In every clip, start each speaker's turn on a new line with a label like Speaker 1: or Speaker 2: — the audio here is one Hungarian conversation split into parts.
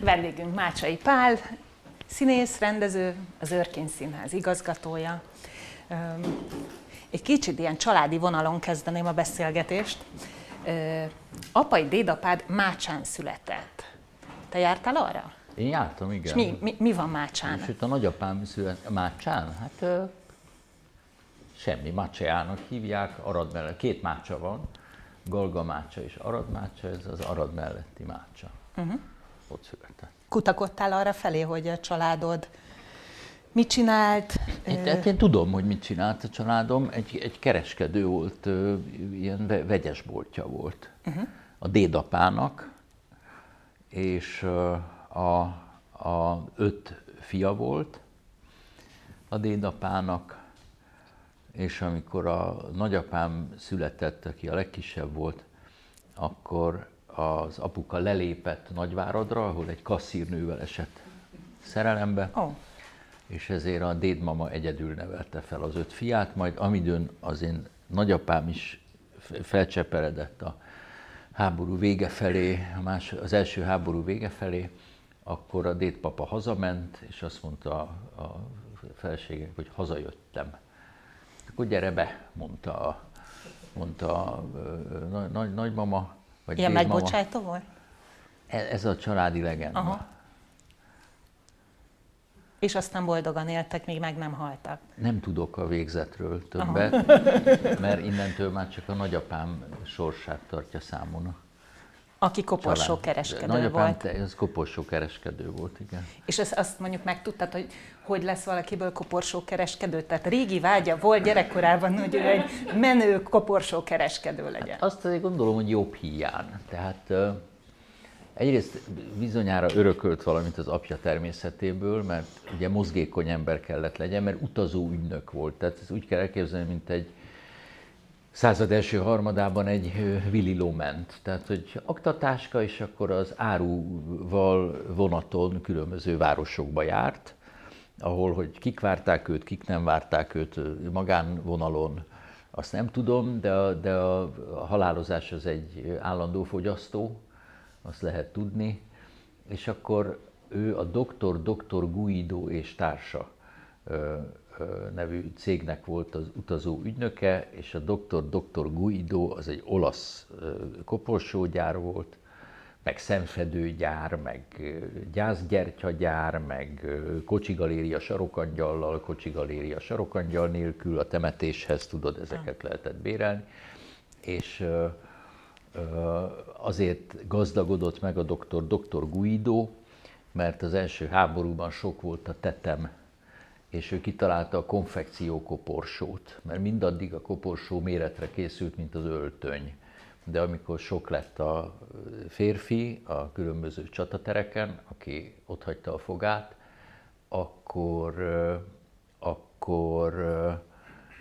Speaker 1: Vendégünk Mácsai Pál, színész, rendező, az Örkény Színház igazgatója. Egy kicsit ilyen családi vonalon kezdeném a beszélgetést. Apai dédapád Mácsán született. Te jártál arra?
Speaker 2: Én jártam, igen.
Speaker 1: És mi, mi, mi van Mácsán?
Speaker 2: És itt a nagyapám született Mácsán? Hát ö, semmi, Mácsájának hívják, Arad mellett. Két Mácsa van, Galga Mácsa és Arad Mácsa, ez az Arad melletti Mácsa. Uh-huh. Ott született.
Speaker 1: Kutakodtál arra felé, hogy a családod mit csinált?
Speaker 2: Én, hát én tudom, hogy mit csinált a családom. Egy, egy kereskedő volt, ilyen vegyesboltja volt uh-huh. a dédapának, és a, a öt fia volt a dédapának, és amikor a nagyapám született, aki a legkisebb volt, akkor az apuka lelépett Nagyváradra, ahol egy kasszírnővel esett szerelembe, oh. és ezért a dédmama egyedül nevelte fel az öt fiát, majd amidőn az én nagyapám is felcseperedett a háború vége felé, a más, az első háború vége felé, akkor a dédpapa hazament, és azt mondta a, a feleségek, hogy hazajöttem. Akkor gyere be, mondta a, mondta a, nagy, nagymama,
Speaker 1: vagy Ilyen megbocsájtó volt?
Speaker 2: Ez, ez a családi legenda. Aha.
Speaker 1: És aztán boldogan éltek, még meg nem haltak.
Speaker 2: Nem tudok a végzetről többet, Aha. mert innentől már csak a nagyapám sorsát tartja számon.
Speaker 1: Aki koporsó kereskedő Nagyapám, volt.
Speaker 2: ez koporsó kereskedő volt, igen.
Speaker 1: És ezt, azt mondjuk megtudtad, hogy hogy lesz valakiből koporsó kereskedő? Tehát régi vágya volt gyerekkorában, hogy ő egy menő koporsó kereskedő legyen. Hát
Speaker 2: azt azért gondolom, hogy jobb hiány. Tehát egyrészt bizonyára örökölt valamit az apja természetéből, mert ugye mozgékony ember kellett legyen, mert utazó ügynök volt. Tehát ez úgy kell elképzelni, mint egy század első harmadában egy vililó ment. Tehát, hogy aktatáska, és akkor az áruval vonaton különböző városokba járt, ahol, hogy kik várták őt, kik nem várták őt magánvonalon, azt nem tudom, de a, de a halálozás az egy állandó fogyasztó, azt lehet tudni, és akkor ő a doktor, doktor Guido és társa nevű cégnek volt az utazó ügynöke, és a doktor, doktor Guido az egy olasz koporsógyár volt, meg szemfedőgyár, meg gyászgyertyagyár, meg kocsigaléria sarokangyallal, kocsigaléria sarokangyal nélkül a temetéshez, tudod, ezeket lehetett bérelni. És azért gazdagodott meg a doktor, doktor Guido, mert az első háborúban sok volt a tetem, és ő kitalálta a konfekció koporsót, mert mindaddig a koporsó méretre készült, mint az öltöny. De amikor sok lett a férfi a különböző csatatereken, aki ott hagyta a fogát, akkor, akkor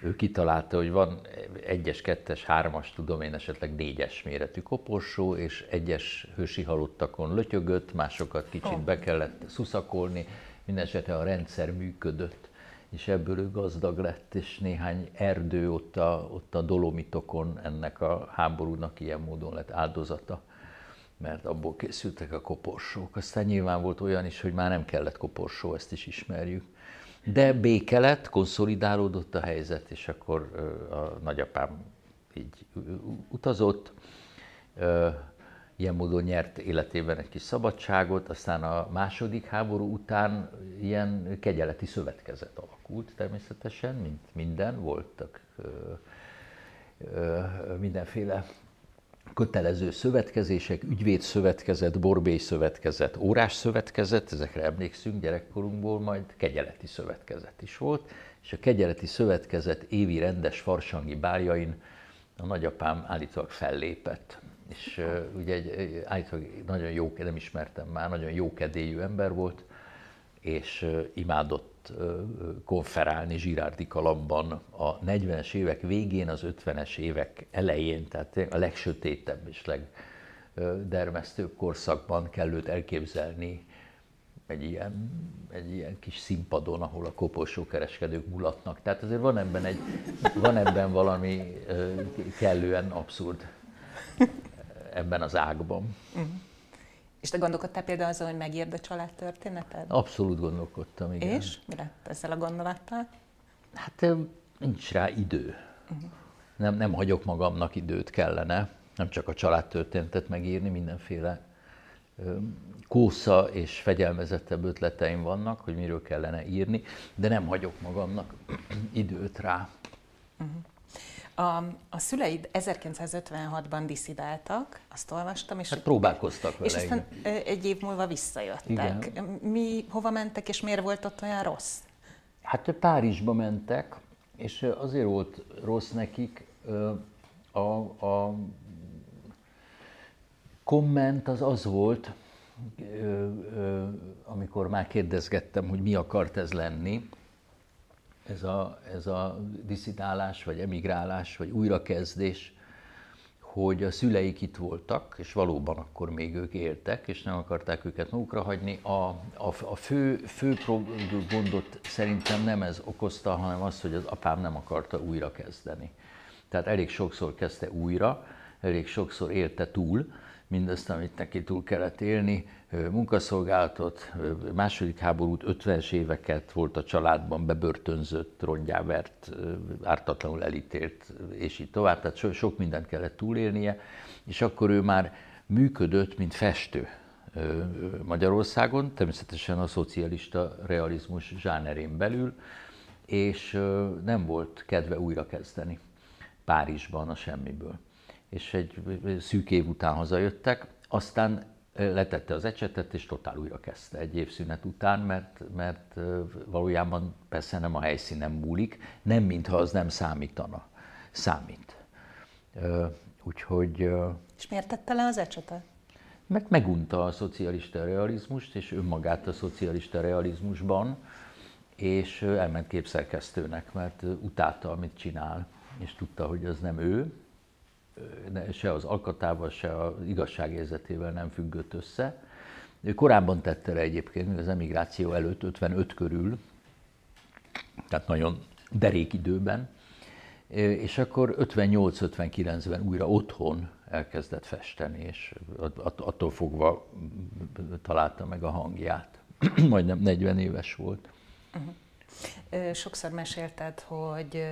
Speaker 2: ő kitalálta, hogy van egyes, kettes, hármas, tudom én esetleg négyes méretű koporsó, és egyes hősi halottakon lötyögött, másokat kicsit be kellett szuszakolni, minden a rendszer működött és ebből ő gazdag lett, és néhány erdő ott a, ott a Dolomitokon ennek a háborúnak ilyen módon lett áldozata, mert abból készültek a koporsók. Aztán nyilván volt olyan is, hogy már nem kellett koporsó, ezt is ismerjük. De béke lett, konszolidálódott a helyzet, és akkor a nagyapám így utazott ilyen módon nyert életében egy kis szabadságot, aztán a második háború után ilyen kegyeleti szövetkezet alakult természetesen, mint minden, voltak ö, ö, mindenféle kötelező szövetkezések, ügyvédszövetkezet, órás szövetkezet, ezekre emlékszünk gyerekkorunkból, majd kegyeleti szövetkezet is volt, és a kegyeleti szövetkezet évi rendes farsangi báljain a nagyapám állítólag fellépett és uh, ugye egy, állítólag nagyon jó, nem ismertem már, nagyon jó kedélyű ember volt, és uh, imádott uh, konferálni Zsirárdi Kalapban a 40-es évek végén, az 50-es évek elején, tehát a legsötétebb és legdermesztőbb korszakban kell elképzelni egy ilyen, egy ilyen kis színpadon, ahol a koporsókereskedők mulatnak. Tehát azért van ebben, egy, van ebben valami kellően abszurd ebben az ágban. Uh-huh.
Speaker 1: És te gondolkodtál például azon, hogy megírd a családtörténeted?
Speaker 2: Abszolút gondolkodtam, igen.
Speaker 1: És? Mi lett ezzel a gondolattal?
Speaker 2: Hát nincs rá idő. Uh-huh. Nem, nem hagyok magamnak időt kellene, nem csak a családtörténetet megírni, mindenféle kósza és fegyelmezettebb ötleteim vannak, hogy miről kellene írni, de nem hagyok magamnak időt rá.
Speaker 1: Uh-huh. A, a szüleid 1956-ban diszidáltak, azt olvastam. És
Speaker 2: hát próbálkoztak vele.
Speaker 1: És aztán igen. egy év múlva visszajöttek. Igen. Mi, hova mentek, és miért volt ott olyan rossz?
Speaker 2: Hát Párizsba mentek, és azért volt rossz nekik, a, a komment az az volt, amikor már kérdezgettem, hogy mi akart ez lenni, ez a, ez a diszidálás, vagy emigrálás, vagy újrakezdés, hogy a szüleik itt voltak, és valóban akkor még ők éltek, és nem akarták őket magukra hagyni. A, a, a fő, fő gondot szerintem nem ez okozta, hanem az, hogy az apám nem akarta újra kezdeni. Tehát elég sokszor kezdte újra, elég sokszor élte túl, mindazt, amit neki túl kellett élni, munkaszolgálatot, második háborút, 50-es éveket volt a családban bebörtönzött, rongyávert, ártatlanul elítélt, és így tovább, tehát so, sok mindent kellett túlélnie, és akkor ő már működött, mint festő Magyarországon, természetesen a szocialista realizmus zsánerén belül, és nem volt kedve újrakezdeni Párizsban a semmiből. És egy szűk év után hazajöttek, aztán letette az ecsetet, és totál újra kezdte egy év szünet után, mert, mert valójában persze nem a helyszínen múlik, nem mintha az nem számítana. Számít. Úgyhogy...
Speaker 1: És miért tette le az ecsetet?
Speaker 2: Mert megunta a szocialista realizmust, és önmagát a szocialista realizmusban, és elment képszerkesztőnek, mert utálta, amit csinál, és tudta, hogy az nem ő, se az alkatával, se az igazságérzetével nem függött össze. Ő korábban tette le egyébként, az emigráció előtt, 55 körül, tehát nagyon derék időben, és akkor 58-59-ben újra otthon elkezdett festeni, és attól fogva találta meg a hangját. Majdnem 40 éves volt.
Speaker 1: Uh-huh. Sokszor mesélted, hogy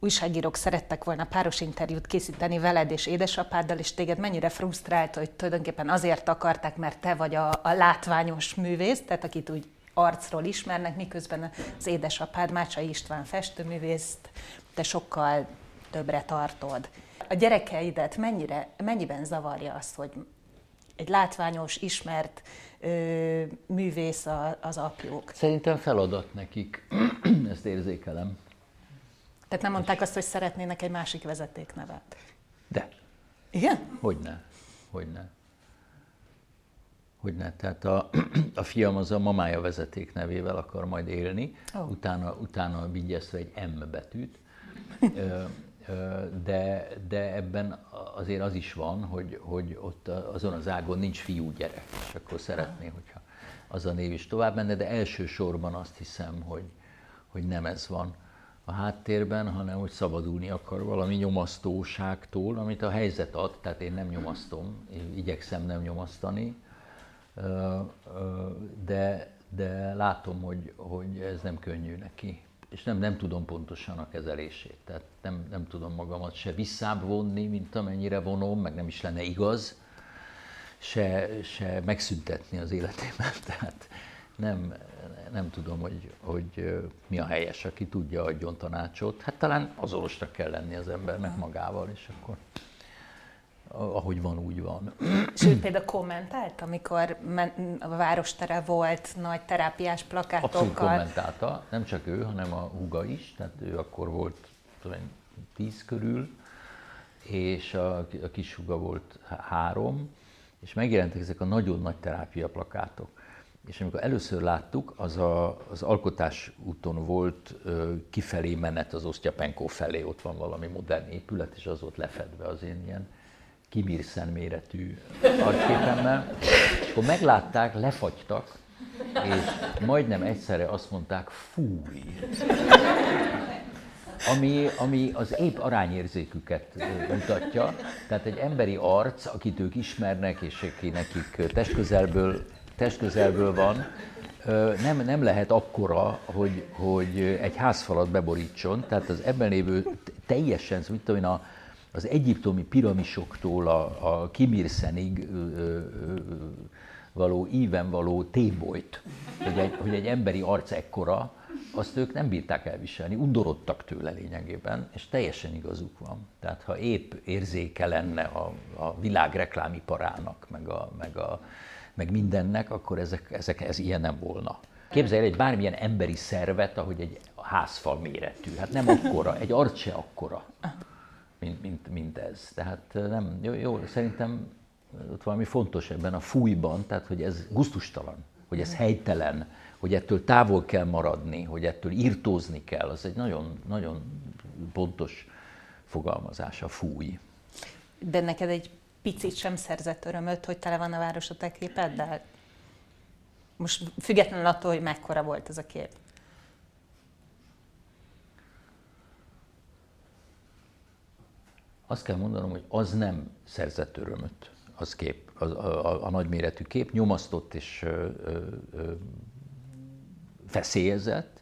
Speaker 1: újságírók szerettek volna páros interjút készíteni veled és édesapáddal, és téged mennyire frusztrált, hogy tulajdonképpen azért akarták, mert te vagy a, a látványos művész, tehát akit úgy arcról ismernek, miközben az édesapád Mácsai István festőművészt te sokkal többre tartod. A gyerekeidet mennyire, mennyiben zavarja az, hogy egy látványos, ismert ö, művész a, az apjuk?
Speaker 2: Szerintem feladat nekik, ezt érzékelem.
Speaker 1: Tehát nem mondták azt, hogy szeretnének egy másik vezetéknevet?
Speaker 2: De.
Speaker 1: Igen?
Speaker 2: Hogyne. Hogyne. Hogyne. Tehát a, a fiam az a mamája vezeték nevével akar majd élni, oh. utána, utána vigyezve egy M betűt. De, de ebben azért az is van, hogy, hogy ott azon az ágon nincs fiú gyerek, és akkor szeretné, hogyha az a név is tovább menne, de elsősorban azt hiszem, hogy, hogy nem ez van a háttérben, hanem hogy szabadulni akar valami nyomasztóságtól, amit a helyzet ad, tehát én nem nyomasztom, én igyekszem nem nyomasztani, de, de látom, hogy, hogy ez nem könnyű neki, és nem, nem tudom pontosan a kezelését, tehát nem, nem tudom magamat se visszább vonni, mint amennyire vonom, meg nem is lenne igaz, se, se megszüntetni az életémet, tehát nem, nem tudom, hogy, hogy mi a helyes, aki tudja, adjon tanácsot. Hát talán azonosnak kell lenni az embernek magával, és akkor ahogy van, úgy van.
Speaker 1: Ő például kommentált, amikor a várostere volt nagy terápiás plakátokkal?
Speaker 2: Abszolút kommentálta, nem csak ő, hanem a húga is, tehát ő akkor volt tudom, tíz körül, és a, a kis húga volt három, és megjelentek ezek a nagyon nagy terápia plakátok és amikor először láttuk, az a, az alkotás úton volt ö, kifelé menet az Osztyapenko felé, ott van valami modern épület, és az volt lefedve az én ilyen kimírszen méretű arcképemmel. És akkor meglátták, lefagytak, és majdnem egyszerre azt mondták, fúj. ami, ami az épp arányérzéküket mutatja. Tehát egy emberi arc, akit ők ismernek, és aki nekik testközelből, testközelből van, nem, nem lehet akkora, hogy, hogy egy házfalat beborítson, tehát az ebben lévő teljesen, mit tudom én, a, az egyiptomi piramisoktól a, a Kimirszenig való íven való tébolyt, hogy egy, hogy egy emberi arc ekkora, azt ők nem bírták elviselni, undorodtak tőle lényegében, és teljesen igazuk van. Tehát ha épp érzéke lenne a, a világ reklámiparának, meg, a, meg, a, meg mindennek, akkor ezek, ezek, ez ilyen nem volna. Képzelj egy bármilyen emberi szervet, ahogy egy házfal méretű. Hát nem akkora, egy arc se akkora, mint, mint, mint ez. Tehát nem, jó, jó, szerintem ott valami fontos ebben a fújban, tehát hogy ez guztustalan, hogy ez helytelen, hogy ettől távol kell maradni, hogy ettől írtózni kell, az egy nagyon, nagyon pontos fogalmazás, a fúj.
Speaker 1: De neked egy picit sem szerzett örömöt, hogy tele van a város a te képeddel? Most függetlenül attól, hogy mekkora volt ez a kép.
Speaker 2: Azt kell mondanom, hogy az nem szerzett örömöt, az kép, az, a, a, a nagyméretű kép, nyomasztott és ö, ö, feszélyezett.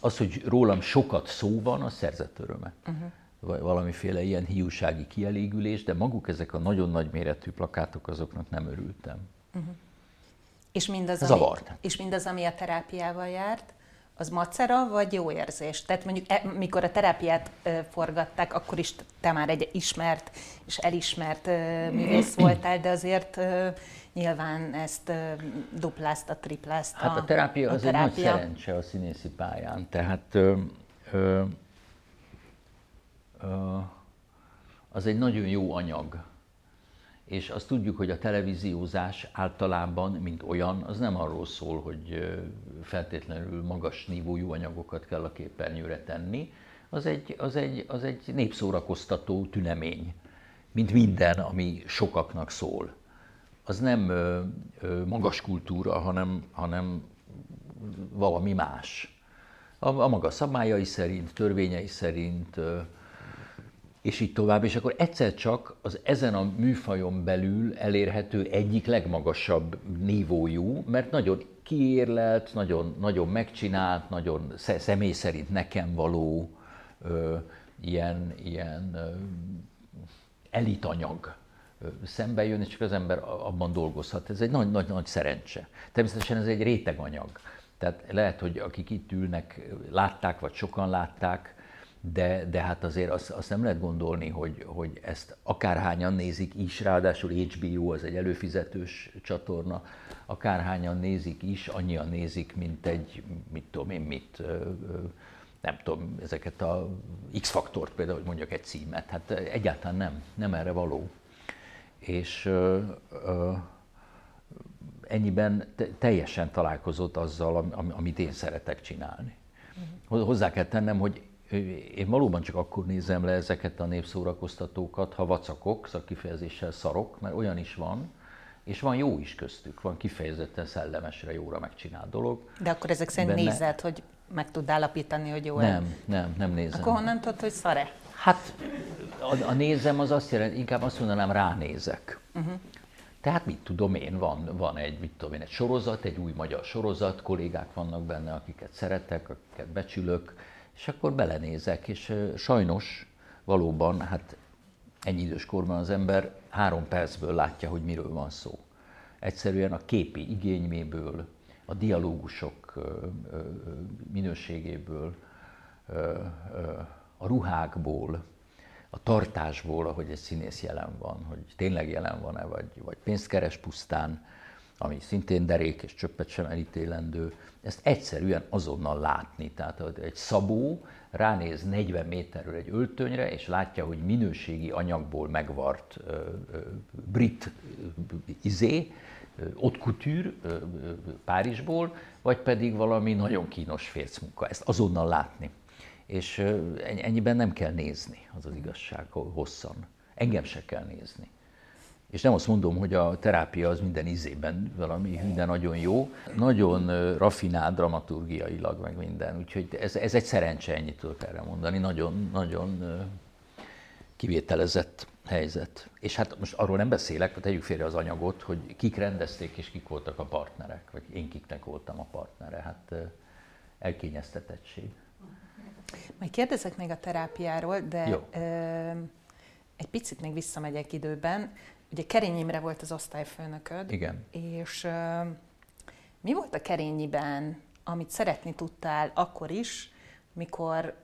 Speaker 2: Az, hogy rólam sokat szó van, az szerzett örömet. Uh-huh valamiféle ilyen hiúsági kielégülés, de maguk ezek a nagyon nagy méretű plakátok, azoknak nem örültem. Uh-huh.
Speaker 1: És mindaz, Zavart. Ami, és mindaz, ami a terápiával járt, az macera, vagy jó érzés? Tehát mondjuk, e, mikor a terápiát e, forgatták, akkor is te már egy ismert és elismert e, művész voltál, de azért e, nyilván ezt e, duplázta, triplázta.
Speaker 2: Hát a terápia a az terápia. egy nagy szerencse a színészi pályán. Tehát ö, ö, az egy nagyon jó anyag és azt tudjuk, hogy a televíziózás általában, mint olyan, az nem arról szól, hogy feltétlenül magas nívójú anyagokat kell a képernyőre tenni, az egy, az egy, az egy népszórakoztató tünemény, mint minden, ami sokaknak szól. Az nem magas kultúra, hanem, hanem valami más. A, a maga szabályai szerint, törvényei szerint, ö, és így tovább, és akkor egyszer csak az ezen a műfajon belül elérhető egyik legmagasabb nívójú, mert nagyon kiérlelt, nagyon, nagyon megcsinált, nagyon személy szerint nekem való ö, ilyen, ilyen ö, elitanyag szembe jön, és csak az ember abban dolgozhat. Ez egy nagy, nagy, szerencse. Természetesen ez egy réteganyag. Tehát lehet, hogy akik itt ülnek, látták, vagy sokan látták, de, de hát azért azt, azt nem lehet gondolni, hogy, hogy ezt akárhányan nézik is, ráadásul HBO az egy előfizetős csatorna, akárhányan nézik is, annyian nézik, mint egy, mit tudom én, mit, nem tudom, ezeket a X-faktort például, hogy mondjak egy címet, hát egyáltalán nem, nem erre való. És ö, ö, ennyiben te, teljesen találkozott azzal, amit én szeretek csinálni. Uh-huh. Hozzá kell tennem, hogy én valóban csak akkor nézem le ezeket a népszórakoztatókat, ha vacakok, szakifejezéssel szarok, mert olyan is van, és van jó is köztük, van kifejezetten szellemesre, jóra megcsinált dolog.
Speaker 1: De akkor ezek szerint benne... nézed, hogy meg tud állapítani, hogy jó
Speaker 2: Nem, nem, nem nézem.
Speaker 1: Akkor honnan tudod, hogy szare?
Speaker 2: Hát a, a nézem az azt jelenti, inkább azt mondanám, ránézek. Uh-huh. Tehát mit tudom én, van, van egy, mit tudom én, egy sorozat, egy új magyar sorozat, kollégák vannak benne, akiket szeretek, akiket becsülök, és akkor belenézek, és sajnos valóban, hát ennyi idős korban az ember három percből látja, hogy miről van szó. Egyszerűen a képi igényméből, a dialógusok minőségéből, a ruhákból, a tartásból, ahogy egy színész jelen van, hogy tényleg jelen van-e, vagy, vagy pénzt keres pusztán, ami szintén derék és csöppet sem elítélendő, ezt egyszerűen azonnal látni. Tehát egy szabó ránéz 40 méterről egy öltönyre, és látja, hogy minőségi anyagból megvart ö, ö, brit ö, izé, ott couture Párizsból, vagy pedig valami nagyon kínos fércmunka. Ezt azonnal látni. És ennyiben nem kell nézni, az az igazság hosszan. Engem se kell nézni. És nem azt mondom, hogy a terápia az minden izében valami minden nagyon jó, nagyon rafinált dramaturgiailag, meg minden. Úgyhogy ez, ez egy szerencse, ennyit tudok erre mondani. Nagyon, nagyon kivételezett helyzet. És hát most arról nem beszélek, tegyük félre az anyagot, hogy kik rendezték és kik voltak a partnerek, vagy én kiknek voltam a partnere. Hát elkényeztetettség.
Speaker 1: Majd kérdezek még a terápiáról, de. Ö, egy picit még visszamegyek időben. Ugye Kerény Imre volt az osztályfőnököd.
Speaker 2: Igen.
Speaker 1: És mi volt a Kerényiben, amit szeretni tudtál akkor is, mikor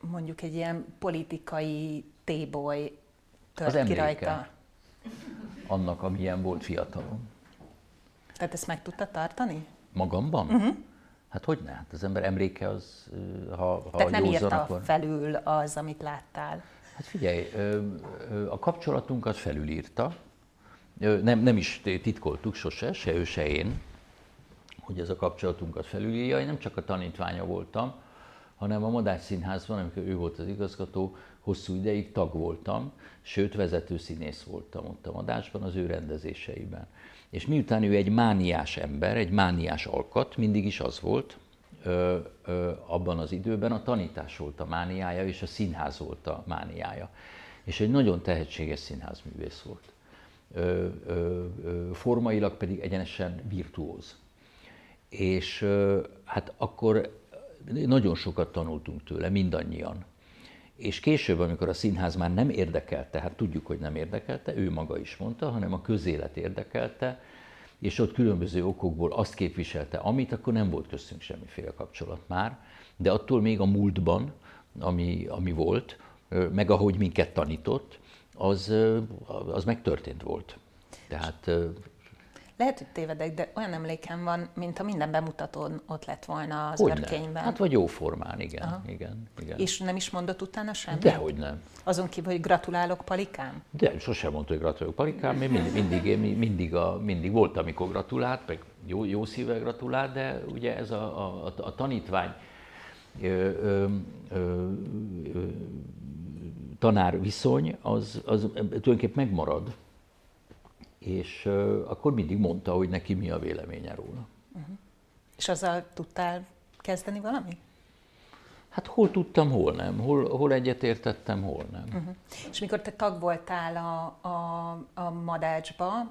Speaker 1: mondjuk egy ilyen politikai téboly tört ki rajta?
Speaker 2: Annak, amilyen volt fiatalon.
Speaker 1: Tehát ezt meg tudta tartani?
Speaker 2: Magamban? Uh-huh. Hát hogy ne? Hát az ember emléke az, ha, ha
Speaker 1: Tehát nem írta akkor... felül az, amit láttál?
Speaker 2: Hát figyelj, a kapcsolatunkat felülírta. Nem, nem is titkoltuk sose, se ő, se én, hogy ez a kapcsolatunkat felülírja. Én nem csak a tanítványa voltam, hanem a Madács Színházban, amikor ő volt az igazgató, hosszú ideig tag voltam, sőt vezető színész voltam ott a Madácsban az ő rendezéseiben. És miután ő egy mániás ember, egy mániás alkat, mindig is az volt, ö, ö, abban az időben a tanítás volt a mániája, és a színház volt a mániája. És egy nagyon tehetséges színházművész volt. Ö, ö, ö, formailag pedig egyenesen virtuóz. És ö, hát akkor nagyon sokat tanultunk tőle, mindannyian. És később, amikor a színház már nem érdekelte, hát tudjuk, hogy nem érdekelte, ő maga is mondta, hanem a közélet érdekelte, és ott különböző okokból azt képviselte, amit akkor nem volt köztünk semmiféle kapcsolat már, de attól még a múltban, ami, ami volt, meg ahogy minket tanított, az, az megtörtént volt. Tehát
Speaker 1: lehet, hogy tévedek, de olyan emlékem van, mint ha minden bemutatón ott lett volna az Hogyne. örkényben.
Speaker 2: Hát vagy jó formán, igen, igen, igen.
Speaker 1: És nem is mondott utána semmit?
Speaker 2: Dehogy nem.
Speaker 1: Azon kívül, hogy gratulálok palikám?
Speaker 2: De sosem mondta, hogy gratulálok palikám, mert mindig, mindig, mindig, a, mindig volt, amikor gratulált, meg jó, jó szívvel gratulált, de ugye ez a, a, a tanítvány ö, ö, ö, ö, tanár viszony, az, az tulajdonképpen megmarad és akkor mindig mondta, hogy neki mi a véleménye róla. Uh-huh.
Speaker 1: És azzal tudtál kezdeni valami?
Speaker 2: Hát hol tudtam, hol nem. Hol, hol egyetértettem, hol nem. Uh-huh.
Speaker 1: És mikor te tag voltál a, a, a Madácsba,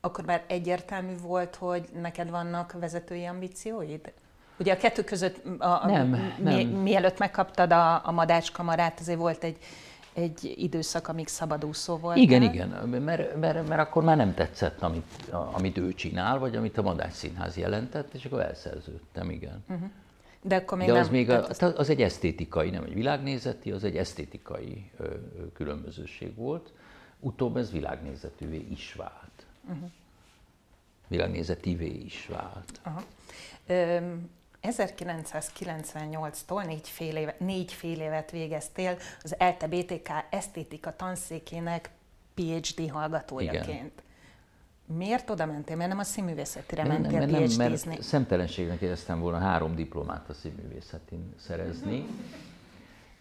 Speaker 1: akkor már egyértelmű volt, hogy neked vannak vezetői ambícióid? Ugye a kettő között, a, a, nem, mi, mielőtt megkaptad a, a Madács kamarát, azért volt egy egy időszak, amíg szabadúszó volt.
Speaker 2: Igen, igen, mert, mert, mert akkor már nem tetszett, amit, amit ő csinál, vagy amit a Madács Színház jelentett, és akkor elszerződtem, igen. Uh-huh.
Speaker 1: De akkor még
Speaker 2: De az
Speaker 1: nem...
Speaker 2: még a, az, az egy esztétikai, nem egy világnézeti, az egy esztétikai ö, különbözőség volt. Utóbb ez világnézetűvé is vált. Uh-huh. Világnézetivé is vált. Uh-huh.
Speaker 1: 1998-tól négy fél, éve, négy fél évet végeztél az ELTE BTK esztétika tanszékének PhD hallgatójaként. Igen. Miért oda mentél? Miért nem a színművészetire mentél nem,
Speaker 2: nem, mert, mert szemtelenségnek éreztem volna három diplomát a színművészetén szerezni.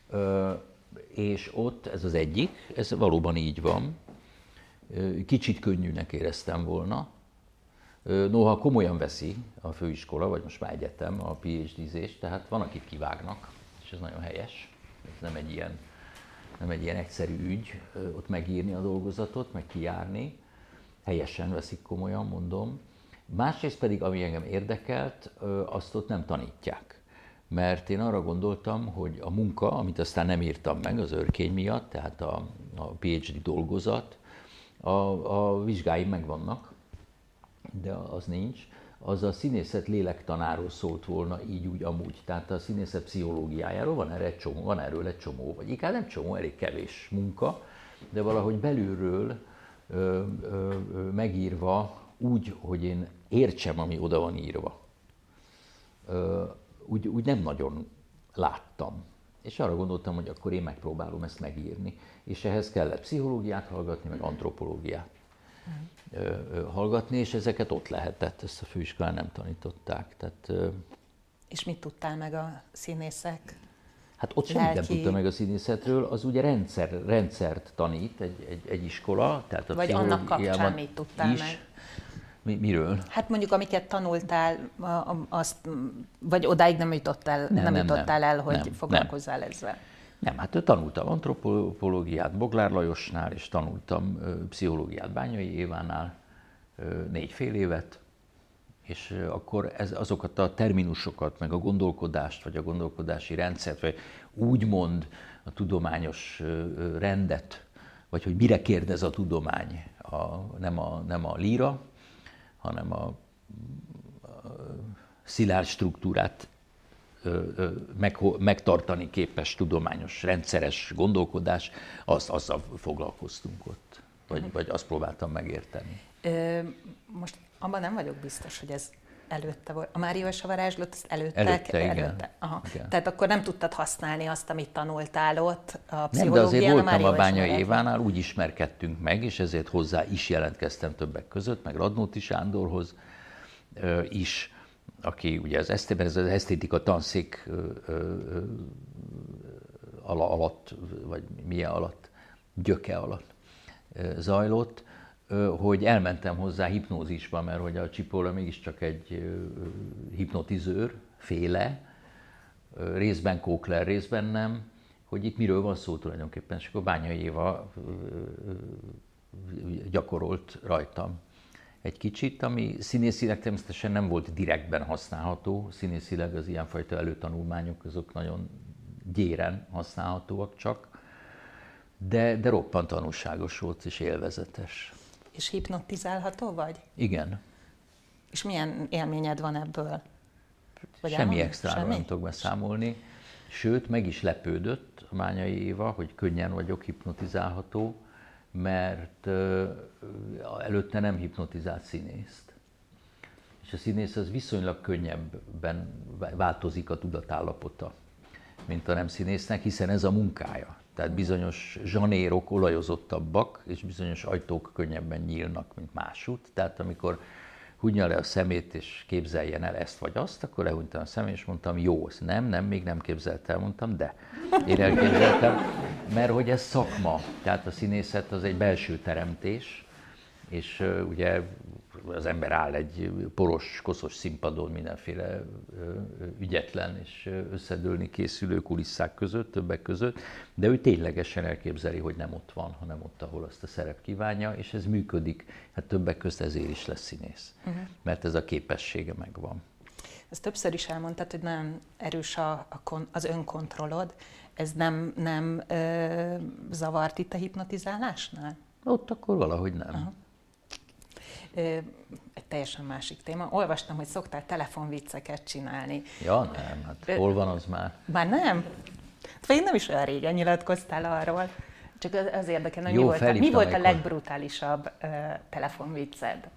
Speaker 2: Ö, és ott ez az egyik, ez valóban így van. Kicsit könnyűnek éreztem volna, Noha komolyan veszi a főiskola, vagy most már egyetem a PhD-zést, tehát van, akit kivágnak, és ez nagyon helyes. Ez nem egy ilyen, nem egy ilyen egyszerű ügy ott megírni a dolgozatot, meg kijárni. Helyesen veszik komolyan, mondom. Másrészt pedig, ami engem érdekelt, azt ott nem tanítják. Mert én arra gondoltam, hogy a munka, amit aztán nem írtam meg az örkény miatt, tehát a, a PhD dolgozat, a, a vizsgáim megvannak, de az nincs, az a színészet lélektanáról szólt volna így úgy amúgy. Tehát a színészet pszichológiájáról van, erre egy csomó, van erről egy csomó, vagy inkább nem csomó, elég kevés munka, de valahogy belülről ö, ö, ö, megírva úgy, hogy én értsem, ami oda van írva. Ö, úgy, úgy nem nagyon láttam. És arra gondoltam, hogy akkor én megpróbálom ezt megírni. És ehhez kellett pszichológiát hallgatni, meg antropológiát hallgatni, és ezeket ott lehetett, ezt a főiskolán nem tanították. Tehát,
Speaker 1: és mit tudtál meg a színészek
Speaker 2: Hát ott semmit nem tudta meg a színészetről, az ugye rendszer, rendszert tanít egy, egy, egy iskola. Tehát a
Speaker 1: Vagy annak kapcsán mit tudtál
Speaker 2: is.
Speaker 1: meg?
Speaker 2: Mi, miről?
Speaker 1: Hát mondjuk, amiket tanultál, azt, vagy odáig nem jutottál, nem, nem, nem jutottál nem, el, hogy nem, foglalkozzál nem. ezzel.
Speaker 2: Nem, hát tanultam antropológiát Boglár Lajosnál, és tanultam pszichológiát Bányai Évánál négy fél évet, és akkor ez, azokat a terminusokat, meg a gondolkodást, vagy a gondolkodási rendszert, vagy úgymond a tudományos rendet, vagy hogy mire kérdez a tudomány, a, nem, a, nem a líra, hanem a, a szilárd struktúrát meg, megtartani képes tudományos, rendszeres gondolkodás, azt, azzal foglalkoztunk ott, vagy, vagy azt próbáltam megérteni.
Speaker 1: Ö, most abban nem vagyok biztos, hogy ez előtte volt. A Mário és a varázslót ezt előtte?
Speaker 2: Előtte,
Speaker 1: előtte.
Speaker 2: igen.
Speaker 1: Aha. igen. Tehát akkor nem tudtad használni azt, amit tanultál ott a
Speaker 2: Nem, de azért voltam a, a Bányai Évánál, úgy ismerkedtünk meg, és ezért hozzá is jelentkeztem többek között, meg Radnóti Sándorhoz is, aki ugye az, esztében, ez az esztétika tanszék alatt, vagy milyen alatt, gyöke alatt zajlott, hogy elmentem hozzá hipnózisba, mert hogy a Csipóla mégiscsak egy hipnotizőr, féle, részben Kókler, részben nem, hogy itt miről van szó tulajdonképpen, és akkor Bányai Éva gyakorolt rajtam egy kicsit, ami színészileg természetesen nem volt direktben használható, színészileg az ilyenfajta előtanulmányok azok nagyon gyéren használhatóak csak, de, de roppant tanulságos volt és élvezetes.
Speaker 1: És hipnotizálható vagy?
Speaker 2: Igen.
Speaker 1: És milyen élményed van ebből?
Speaker 2: Vagy Semmi extra nem tudok beszámolni. Sőt, meg is lepődött a Mányai Éva, hogy könnyen vagyok hipnotizálható, mert előtte nem hipnotizált színészt. És a színész az viszonylag könnyebben változik a tudatállapota, mint a nem színésznek, hiszen ez a munkája. Tehát bizonyos zsanérok olajozottabbak, és bizonyos ajtók könnyebben nyílnak, mint másút. Tehát amikor húgyja le a szemét, és képzeljen el ezt vagy azt, akkor lehúnytam a szemét, és mondtam, jó, nem, nem, még nem képzeltem, mondtam, de. Én elképzeltem, mert hogy ez szakma, tehát a színészet az egy belső teremtés, és ugye az ember áll egy poros, koszos színpadon mindenféle ügyetlen és összedőlni készülő kulisszák között, többek között, de ő ténylegesen elképzeli, hogy nem ott van, hanem ott, ahol azt a szerep kívánja, és ez működik. Hát többek között ezért is lesz színész, uh-huh. mert ez a képessége megvan.
Speaker 1: Ezt többször is elmondtad, hogy nagyon erős a, a, az önkontrollod. Ez nem, nem ö, zavart itt a hipnotizálásnál?
Speaker 2: Ott akkor valahogy nem. Uh-huh
Speaker 1: egy teljesen másik téma. Olvastam, hogy szoktál telefonvicceket csinálni.
Speaker 2: Ja, nem, hát hol van az már?
Speaker 1: Már nem? Vagy nem is olyan régen nyilatkoztál arról. Csak az, az érdekel, hogy mi volt, mi volt a legbrutálisabb uh, telefonvicced?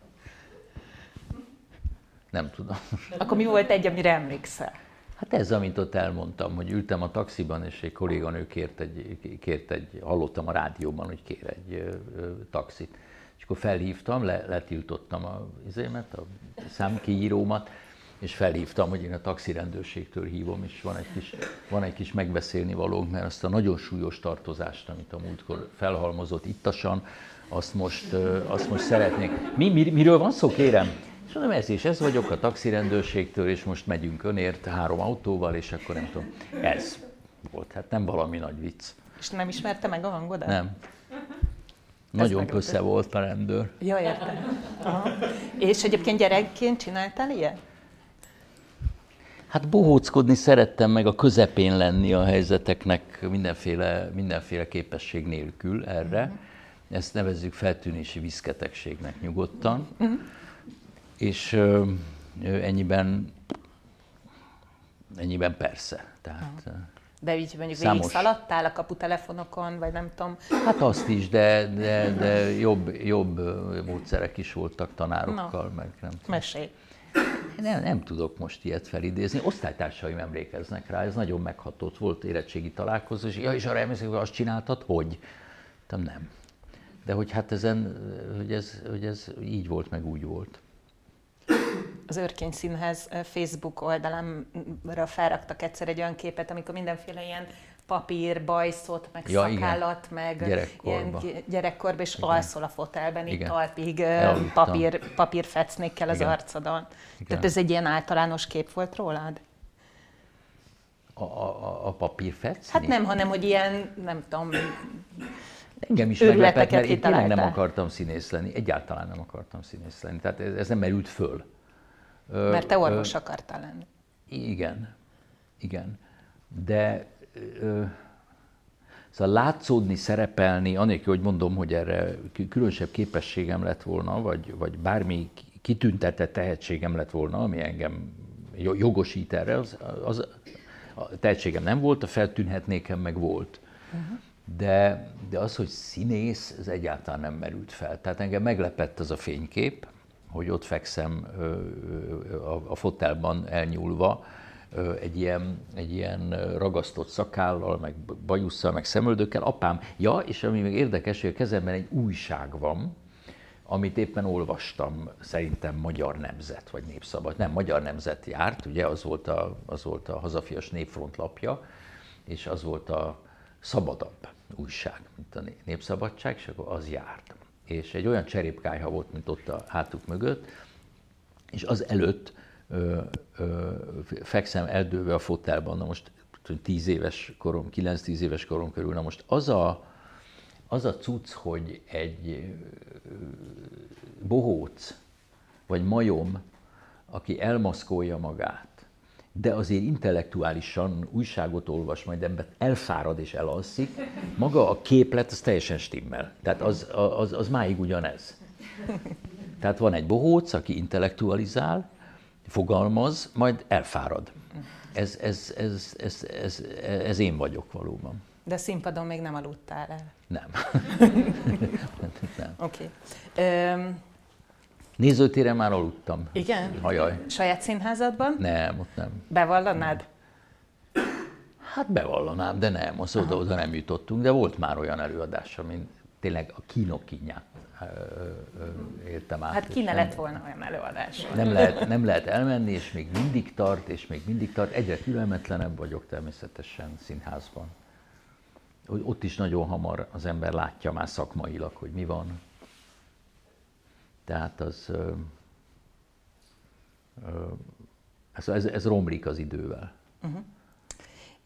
Speaker 2: Nem tudom.
Speaker 1: Akkor mi volt egy, amire emlékszel?
Speaker 2: Hát ez, amit ott elmondtam, hogy ültem a taxiban, és egy kolléganő kért egy, kért egy hallottam a rádióban, hogy kér egy ö, ö, taxit és akkor felhívtam, le, letiltottam a izémet, a számkiírómat, és felhívtam, hogy én a taxirendőrségtől hívom, és van egy kis, van egy kis megbeszélni valónk, mert azt a nagyon súlyos tartozást, amit a múltkor felhalmozott ittasan, azt most, azt most szeretnék. Mi, mi, miről van szó, kérem? És mondom, ez és ez vagyok a taxirendőrségtől, és most megyünk önért három autóval, és akkor nem tudom. Ez volt, hát nem valami nagy vicc.
Speaker 1: És nem ismerte meg a hangodat?
Speaker 2: Nem. Nagyon kösze volt a rendőr.
Speaker 1: Ja, értem. Aha. És egyébként gyerekként csináltál ilyet?
Speaker 2: Hát bohóckodni szerettem meg a közepén lenni a helyzeteknek mindenféle, mindenféle képesség nélkül erre. Uh-huh. Ezt nevezzük feltűnési viszketegségnek nyugodtan. Uh-huh. És ö, ennyiben, ennyiben persze. Tehát, uh-huh.
Speaker 1: De így mondjuk Számos... végig szaladtál a kaputelefonokon, vagy nem tudom.
Speaker 2: Hát azt is, de, de, de jobb, jobb módszerek is voltak tanárokkal, no. meg nem tudom.
Speaker 1: Mesélj.
Speaker 2: Nem, nem tudok most ilyet felidézni. Osztálytársaim emlékeznek rá, ez nagyon meghatott. Volt érettségi találkozó, és, ja, és arra emlékszik, hogy azt csináltad, hogy? Nem, nem. De hogy hát ezen, hogy ez, hogy ez így volt, meg úgy volt.
Speaker 1: Az Örkény Színház Facebook oldalára felraktak egyszer egy olyan képet, amikor mindenféle ilyen papír, bajszot, meg ja, szakállat, igen. meg
Speaker 2: gyerekkorba.
Speaker 1: ilyen gyerekkorba, és igen. alszol a fotelben, igen. itt talpig papír, papír fecnékkel az igen. arcodon. Igen. Tehát ez egy ilyen általános kép volt rólad?
Speaker 2: A, a, a papírfecni?
Speaker 1: Hát nem, hanem hogy ilyen, nem tudom,
Speaker 2: Engem is meglepett, mert én tényleg nem akartam színész lenni, egyáltalán nem akartam színész lenni, tehát ez, ez nem merült föl.
Speaker 1: Mert te orvos ö, akartál lenni.
Speaker 2: Igen, igen. De ö, szóval látszódni, szerepelni, anélkül, hogy mondom, hogy erre különösebb képességem lett volna, vagy, vagy bármi kitüntetett tehetségem lett volna, ami engem jogosít erre, az, az a tehetségem nem volt, a feltűnhetnékem meg volt. Uh-huh. De, de az, hogy színész, ez egyáltalán nem merült fel. Tehát engem meglepett az a fénykép, hogy ott fekszem a, a fotelban elnyúlva, egy ilyen, egy ilyen ragasztott szakállal, meg bajusszal, meg szemöldökkel. Apám, ja, és ami még érdekes, hogy a kezemben egy újság van, amit éppen olvastam, szerintem Magyar Nemzet, vagy Népszabad. Nem, Magyar Nemzet járt, ugye az volt a, az volt a hazafias népfront lapja, és az volt a szabadabb újság, mint a Népszabadság, és akkor az járt. És egy olyan cserépkályha volt, mint ott a hátuk mögött, és az előtt ö, ö, fekszem eldőve a fotelban, na most 10 éves korom, 9-10 éves korom körül, na most az a, az a cucc, hogy egy bohóc, vagy majom, aki elmaszkolja magát, de azért intellektuálisan újságot olvas, majd ebben elfárad és elalszik, maga a képlet az teljesen stimmel. Tehát az, az, az máig ugyanez. Tehát van egy bohóc, aki intellektualizál, fogalmaz, majd elfárad. Ez, ez, ez, ez, ez, ez én vagyok valóban.
Speaker 1: De színpadon még nem aludtál el?
Speaker 2: Nem.
Speaker 1: nem. Oké. Okay. Um,
Speaker 2: Nézőtéren már aludtam.
Speaker 1: Igen?
Speaker 2: Hajaj.
Speaker 1: Saját színházadban?
Speaker 2: Nem, ott nem.
Speaker 1: Bevallanád?
Speaker 2: Hát bevallanám, de nem, az oda, oda nem jutottunk, de volt már olyan előadás, amin tényleg a kínokínját éltem át.
Speaker 1: Hát ki ne lett volna olyan előadás?
Speaker 2: Nem lehet, nem lehet elmenni, és még mindig tart, és még mindig tart. Egyre türelmetlenebb vagyok természetesen színházban. Ott is nagyon hamar az ember látja már szakmailag, hogy mi van. Tehát az, ez, ez, ez romlik az idővel. Uh-huh.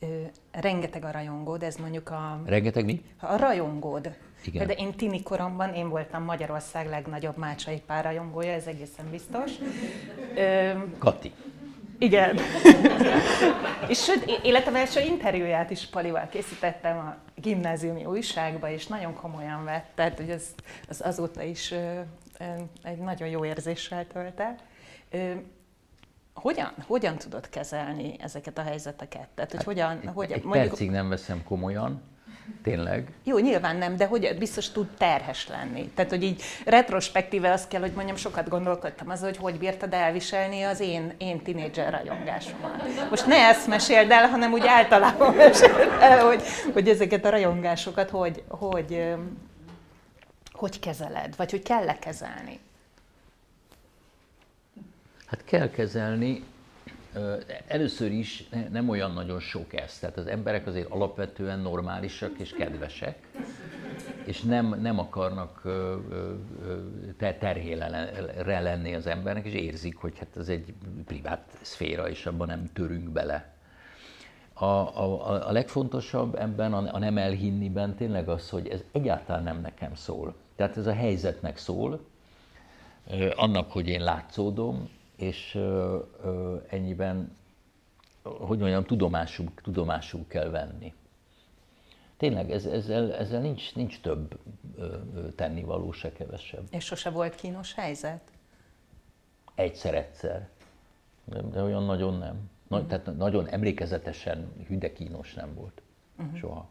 Speaker 1: Ö, rengeteg a rajongód, ez mondjuk a...
Speaker 2: Rengeteg mi?
Speaker 1: A rajongód. Igen. De én tini koromban én voltam Magyarország legnagyobb mácsai pár rajongója, ez egészen biztos.
Speaker 2: Ö, Kati.
Speaker 1: Igen. és sőt, életem első interjúját is Palival készítettem a gimnáziumi újságba, és nagyon komolyan vett, tehát hogy az, az azóta is egy nagyon jó érzéssel tölt el. Hogyan, hogyan tudod kezelni ezeket a helyzeteket? Tehát, hogy hát, hogyan,
Speaker 2: egy,
Speaker 1: hogyan,
Speaker 2: egy mondjuk, percig nem veszem komolyan, tényleg.
Speaker 1: Jó, nyilván nem, de hogy biztos tud terhes lenni. Tehát, hogy így retrospektíve azt kell, hogy mondjam, sokat gondolkodtam az, hogy hogy bírtad elviselni az én, én tinédzser rajongásomat. Most ne ezt meséld el, hanem úgy általában meséld el, hogy, hogy ezeket a rajongásokat hogy, hogy, hogy kezeled, vagy hogy kell-e kezelni?
Speaker 2: Hát kell kezelni. Először is nem olyan nagyon sok ez. Tehát az emberek azért alapvetően normálisak és kedvesek, és nem, nem akarnak terhélre lenni az embernek, és érzik, hogy hát ez egy privát szféra, és abban nem törünk bele. A, a, a legfontosabb ebben, a nem elhinniben tényleg az, hogy ez egyáltalán nem nekem szól. Tehát ez a helyzetnek szól, annak, hogy én látszódom, és ennyiben, hogy mondjam, tudomásul, tudomásul kell venni. Tényleg ez, ezzel, ezzel nincs, nincs több tennivaló, se kevesebb.
Speaker 1: És sose volt kínos helyzet?
Speaker 2: Egyszer-egyszer, de, de olyan nagyon nem. Nagy, uh-huh. Tehát nagyon emlékezetesen hüde kínos nem volt. Uh-huh. Soha.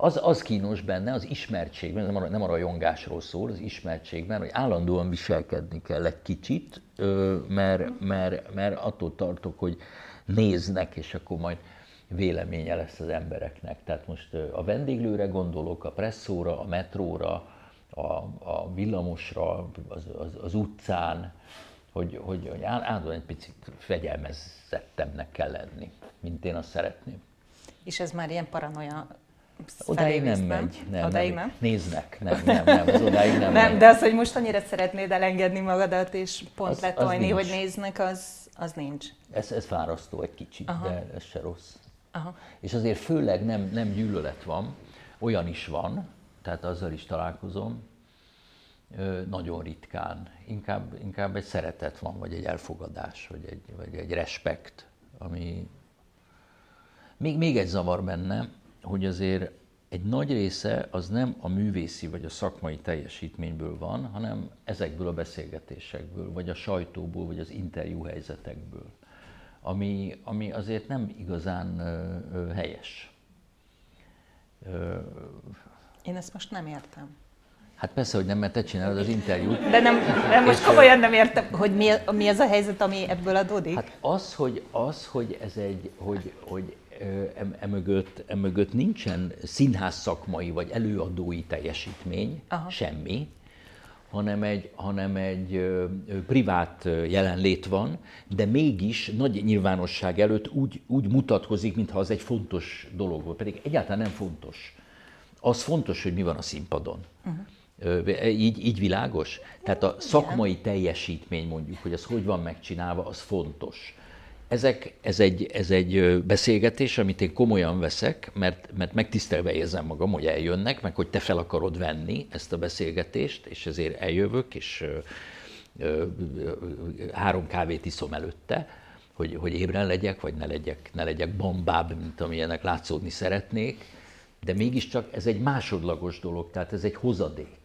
Speaker 2: Az, az kínos benne, az ismertségben, nem a, nem a rajongásról szól, az ismertségben, hogy állandóan viselkedni kell egy kicsit, mert, mert, mert attól tartok, hogy néznek, és akkor majd véleménye lesz az embereknek. Tehát most a vendéglőre gondolok, a presszóra, a metróra, a, a villamosra, az, az, az utcán, hogy, hogy, hogy állandóan egy picit fegyelmezettemnek kell lenni, mint én azt szeretném.
Speaker 1: És ez már ilyen paranoia
Speaker 2: Odáig nem megy. Nem, odáig nem, nem? Néznek. Nem, nem, nem, az odáig nem
Speaker 1: Nem, megy. de az, hogy most annyira szeretnéd elengedni magadat, és pont az, letolni, az hogy néznek, az, az nincs.
Speaker 2: Ez, ez fárasztó egy kicsit, Aha. de ez se rossz. Aha. És azért főleg nem, nem gyűlölet van, olyan is van, tehát azzal is találkozom, nagyon ritkán. Inkább, inkább egy szeretet van, vagy egy elfogadás, vagy egy, vagy egy respekt, ami... Még, még egy zavar benne, hogy azért egy nagy része az nem a művészi vagy a szakmai teljesítményből van, hanem ezekből a beszélgetésekből, vagy a sajtóból, vagy az interjú helyzetekből, ami, ami azért nem igazán ö, ö, helyes.
Speaker 1: Ö, Én ezt most nem értem.
Speaker 2: Hát persze, hogy nem, mert te csinálod az interjút.
Speaker 1: De nem, nem most komolyan nem értem, hogy mi, mi az a helyzet, ami ebből adódik?
Speaker 2: Hát az, hogy, az, hogy ez egy, hogy, hogy emögött, emögött nincsen színház szakmai vagy előadói teljesítmény, Aha. semmi, hanem egy, hanem egy privát jelenlét van, de mégis nagy nyilvánosság előtt úgy, úgy mutatkozik, mintha az egy fontos dolog volt, pedig egyáltalán nem fontos. Az fontos, hogy mi van a színpadon. Uh-huh. Így, így világos? Tehát a szakmai teljesítmény mondjuk, hogy az hogy van megcsinálva, az fontos. Ezek, ez, egy, ez egy beszélgetés, amit én komolyan veszek, mert, mert megtisztelve érzem magam, hogy eljönnek, meg hogy te fel akarod venni ezt a beszélgetést, és ezért eljövök, és három kávét iszom előtte, hogy, hogy ébren legyek, vagy ne legyek, ne legyek bombább, mint amilyenek látszódni szeretnék, de mégiscsak ez egy másodlagos dolog, tehát ez egy hozadék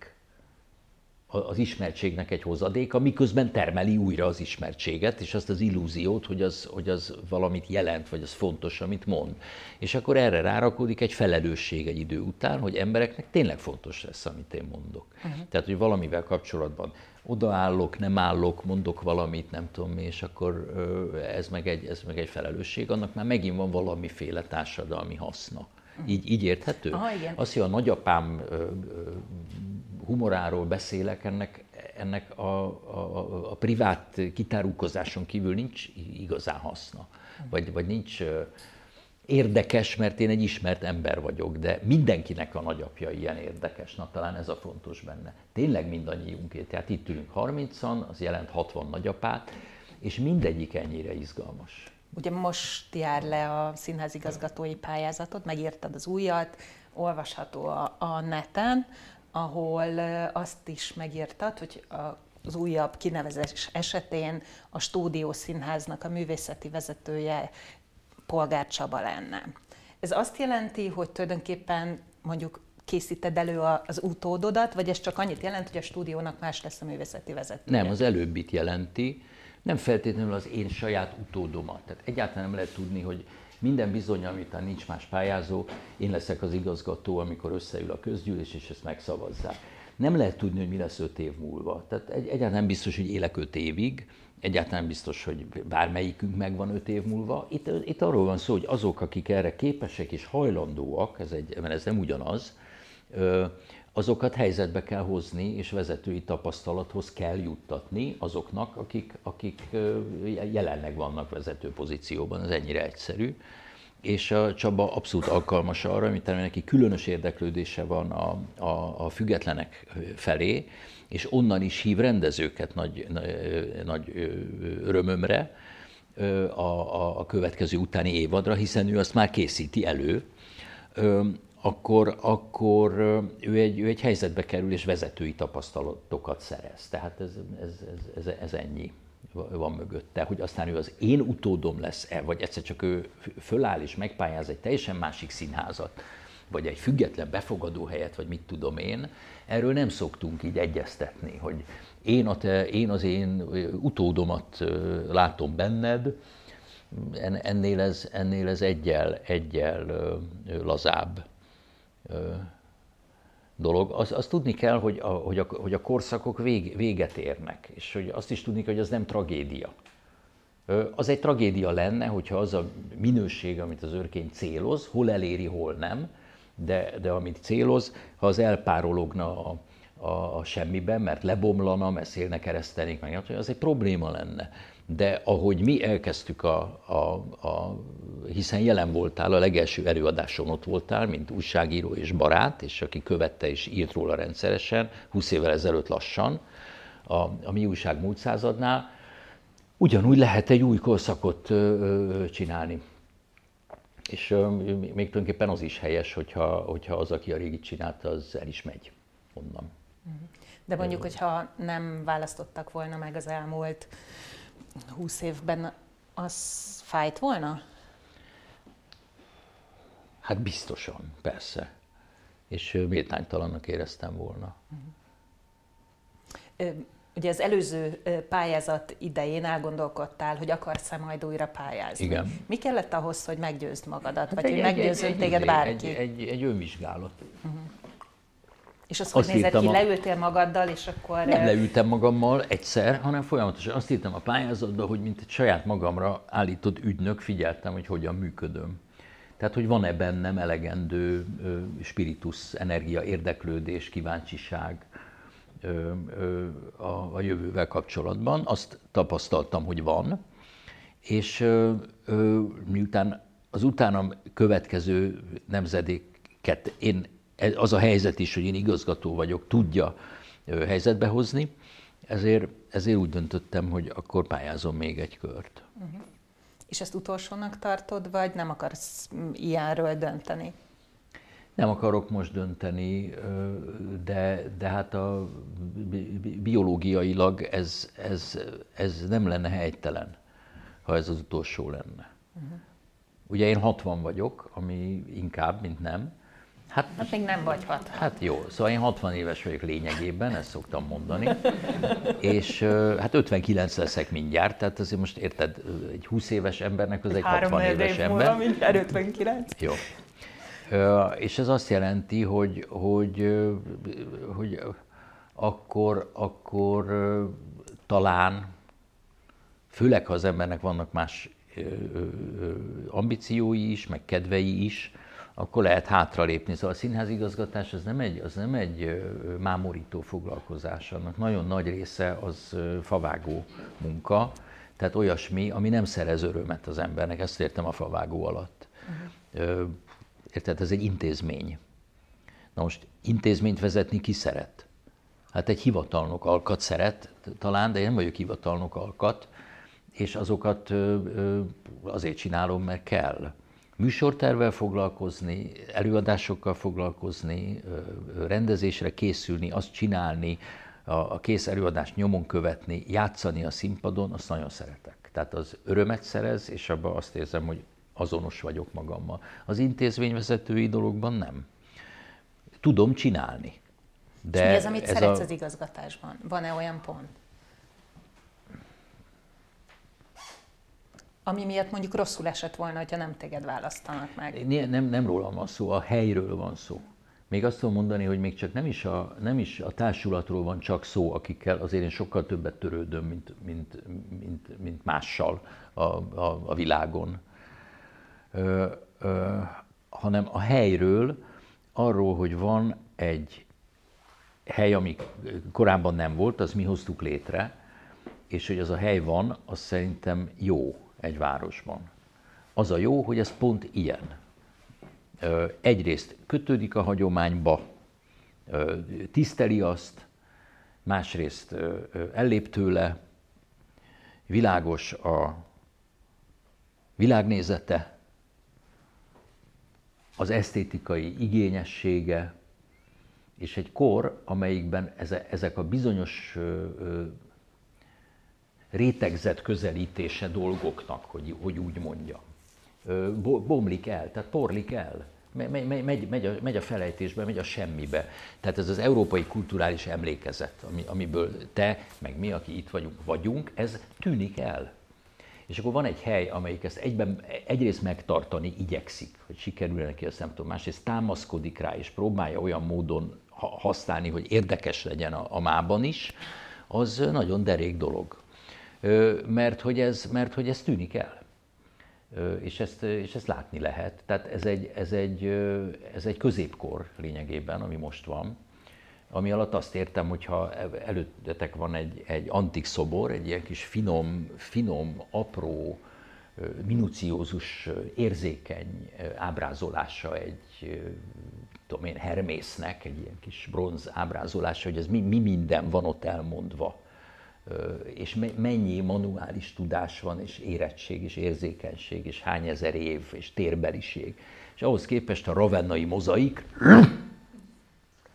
Speaker 2: az ismertségnek egy hozadéka, miközben termeli újra az ismertséget, és azt az illúziót, hogy az, hogy az valamit jelent, vagy az fontos, amit mond. És akkor erre rárakódik egy felelősség egy idő után, hogy embereknek tényleg fontos lesz, amit én mondok. Uh-huh. Tehát, hogy valamivel kapcsolatban odaállok, nem állok, mondok valamit, nem tudom mi, és akkor ez meg egy, ez meg egy felelősség, annak már megint van valamiféle társadalmi haszna. Így, így érthető?
Speaker 1: Aha, igen.
Speaker 2: Azt, hogy a nagyapám humoráról beszélek, ennek, ennek a, a, a privát kitárulkozáson kívül nincs igazán haszna. Vagy, vagy nincs érdekes, mert én egy ismert ember vagyok, de mindenkinek a nagyapja ilyen érdekes. Na, talán ez a fontos benne. Tényleg mindannyiunkét. Tehát itt ülünk 30-an, az jelent 60 nagyapát, és mindegyik ennyire izgalmas.
Speaker 1: Ugye most jár le a színházigazgatói pályázatod, megírtad az újat, olvasható a, a neten ahol azt is megírtad, hogy az újabb kinevezés esetén a Stúdió Színháznak a művészeti vezetője Polgár Csaba lenne. Ez azt jelenti, hogy tulajdonképpen mondjuk készíted elő az utódodat, vagy ez csak annyit jelent, hogy a stúdiónak más lesz a művészeti vezetője?
Speaker 2: Nem, az előbbit jelenti. Nem feltétlenül az én saját utódomat. Tehát egyáltalán nem lehet tudni, hogy minden bizony, amit nincs más pályázó, én leszek az igazgató, amikor összeül a közgyűlés, és ezt megszavazzák. Nem lehet tudni, hogy mi lesz öt év múlva. Tehát egy, egyáltalán nem biztos, hogy élek öt évig, egyáltalán nem biztos, hogy bármelyikünk megvan öt év múlva. Itt, itt arról van szó, hogy azok, akik erre képesek és hajlandóak, ez egy, mert ez nem ugyanaz, azokat helyzetbe kell hozni, és vezetői tapasztalathoz kell juttatni azoknak, akik, akik jelenleg vannak vezető pozícióban, ez ennyire egyszerű. És a Csaba abszolút alkalmas arra, mint neki különös érdeklődése van a, a, a függetlenek felé, és onnan is hív rendezőket nagy, nagy örömömre a, a, a következő utáni évadra, hiszen ő azt már készíti elő akkor, akkor ő, egy, ő egy helyzetbe kerül és vezetői tapasztalatokat szerez. Tehát ez, ez, ez, ez, ez ennyi van mögötte, hogy aztán ő az én utódom lesz-e, vagy egyszer csak ő föláll és megpályáz egy teljesen másik színházat, vagy egy független befogadó helyet, vagy mit tudom én, erről nem szoktunk így egyeztetni, hogy én, a te, én az én utódomat látom benned, ennél ez, ennél ez egyel, egyel lazább dolog. Az, azt tudni kell, hogy a, hogy a, hogy a korszakok vég, véget érnek, és hogy azt is tudni kell, hogy az nem tragédia. Az egy tragédia lenne, hogyha az a minőség, amit az őrkény céloz, hol eléri, hol nem, de, de amit céloz, ha az elpárologna a, a, a semmiben, mert lebomlana, mert szélne keresztenék, meg az egy probléma lenne. De ahogy mi elkezdtük a, a, a, hiszen jelen voltál, a legelső előadáson ott voltál, mint újságíró és barát, és aki követte és írt róla rendszeresen, 20 évvel ezelőtt lassan, a, a mi újság múlt századnál, ugyanúgy lehet egy új korszakot ö, ö, csinálni. És ö, még tulajdonképpen az is helyes, hogyha, hogyha az, aki a régit csinálta, az el is megy onnan.
Speaker 1: De mondjuk, hogyha nem választottak volna meg az elmúlt húsz évben, az fájt volna?
Speaker 2: Hát biztosan, persze. És méltánytalannak éreztem volna.
Speaker 1: Ugye az előző pályázat idején elgondolkodtál, hogy akarsz-e majd újra pályázni.
Speaker 2: Igen.
Speaker 1: Mi kellett ahhoz, hogy meggyőzd magadat, hát vagy egy, hogy meggyőződ téged bárki?
Speaker 2: Egy, egy, egy önvizsgálat. Uh-huh.
Speaker 1: És az azt hogy nézett ki? A... Leültél magaddal, és akkor...
Speaker 2: Nem leültem magammal egyszer, hanem folyamatosan azt írtam a pályázatba, hogy mint egy saját magamra állított ügynök figyeltem, hogy hogyan működöm. Tehát, hogy van-e bennem elegendő spiritus, energia, érdeklődés, kíváncsiság a, a jövővel kapcsolatban. Azt tapasztaltam, hogy van, és miután az utánam következő nemzedéket én az a helyzet is, hogy én igazgató vagyok, tudja helyzetbe hozni, ezért, ezért úgy döntöttem, hogy akkor pályázom még egy kört. Uh-huh.
Speaker 1: És ezt utolsónak tartod, vagy nem akarsz ilyenről dönteni?
Speaker 2: Nem akarok most dönteni, de, de hát a biológiailag ez, ez, ez nem lenne helytelen, ha ez az utolsó lenne. Uh-huh. Ugye én 60 vagyok, ami inkább, mint nem,
Speaker 1: Hát, hát még nem vagy 60.
Speaker 2: Hát jó, szóval én 60 éves vagyok lényegében, ezt szoktam mondani, és hát 59 leszek mindjárt, tehát azért most érted, egy 20 éves embernek az egy 60 éves év ember.
Speaker 1: Múlva, mindjárt 59.
Speaker 2: Jó. És ez azt jelenti, hogy, hogy, hogy akkor, akkor talán, főleg ha az embernek vannak más ambíciói is, meg kedvei is, akkor lehet hátralépni. Szóval a színházigazgatás az nem egy, az nem egy mámorító foglalkozás, annak nagyon nagy része az favágó munka, tehát olyasmi, ami nem szerez örömet az embernek, ezt értem a favágó alatt. Uh-huh. Érted, ez egy intézmény. Na most intézményt vezetni ki szeret? Hát egy hivatalnok alkat szeret talán, de én nem vagyok hivatalnok alkat, és azokat azért csinálom, mert kell műsortervel foglalkozni, előadásokkal foglalkozni, rendezésre készülni, azt csinálni, a kész előadást nyomon követni, játszani a színpadon, azt nagyon szeretek. Tehát az örömet szerez, és abban azt érzem, hogy azonos vagyok magammal. Az intézményvezetői dologban nem. Tudom csinálni.
Speaker 1: De és mi az, amit ez szeretsz a... az igazgatásban? Van-e olyan pont? Ami miatt mondjuk rosszul esett volna, hogyha nem téged választanak meg.
Speaker 2: Nem, nem rólam van szó, a helyről van szó. Még azt tudom mondani, hogy még csak nem is, a, nem is a társulatról van csak szó, akikkel azért én sokkal többet törődöm, mint, mint, mint, mint mással a, a, a világon. Ö, ö, hanem a helyről, arról, hogy van egy hely, ami korábban nem volt, az mi hoztuk létre, és hogy az a hely van, az szerintem jó egy városban. Az a jó, hogy ez pont ilyen. Egyrészt kötődik a hagyományba, tiszteli azt, másrészt ellép tőle, világos a világnézete, az esztétikai igényessége, és egy kor, amelyikben ezek a bizonyos rétegzett közelítése dolgoknak, hogy, hogy úgy mondja. Bomlik el, tehát porlik el. Megy, megy, megy, a, megy a felejtésbe, megy a semmibe. Tehát ez az európai kulturális emlékezet, ami, amiből te, meg mi, aki itt vagyunk, vagyunk, ez tűnik el. És akkor van egy hely, amelyik ezt egyben, egyrészt megtartani igyekszik, hogy sikerül neki, azt nem tudom, másrészt támaszkodik rá, és próbálja olyan módon használni, hogy érdekes legyen a, a mában is, az nagyon derék dolog mert hogy ez, mert hogy ez tűnik el. És ezt, és ezt látni lehet. Tehát ez egy, ez, egy, ez egy középkor lényegében, ami most van, ami alatt azt értem, hogyha előttetek van egy, egy antik szobor, egy ilyen kis finom, finom, apró, minuciózus, érzékeny ábrázolása egy tudom én, Hermésznek, egy ilyen kis bronz ábrázolása, hogy ez mi, mi minden van ott elmondva, és mennyi manuális tudás van, és érettség, és érzékenység, és hány ezer év, és térbeliség. És ahhoz képest a ravennai mozaik,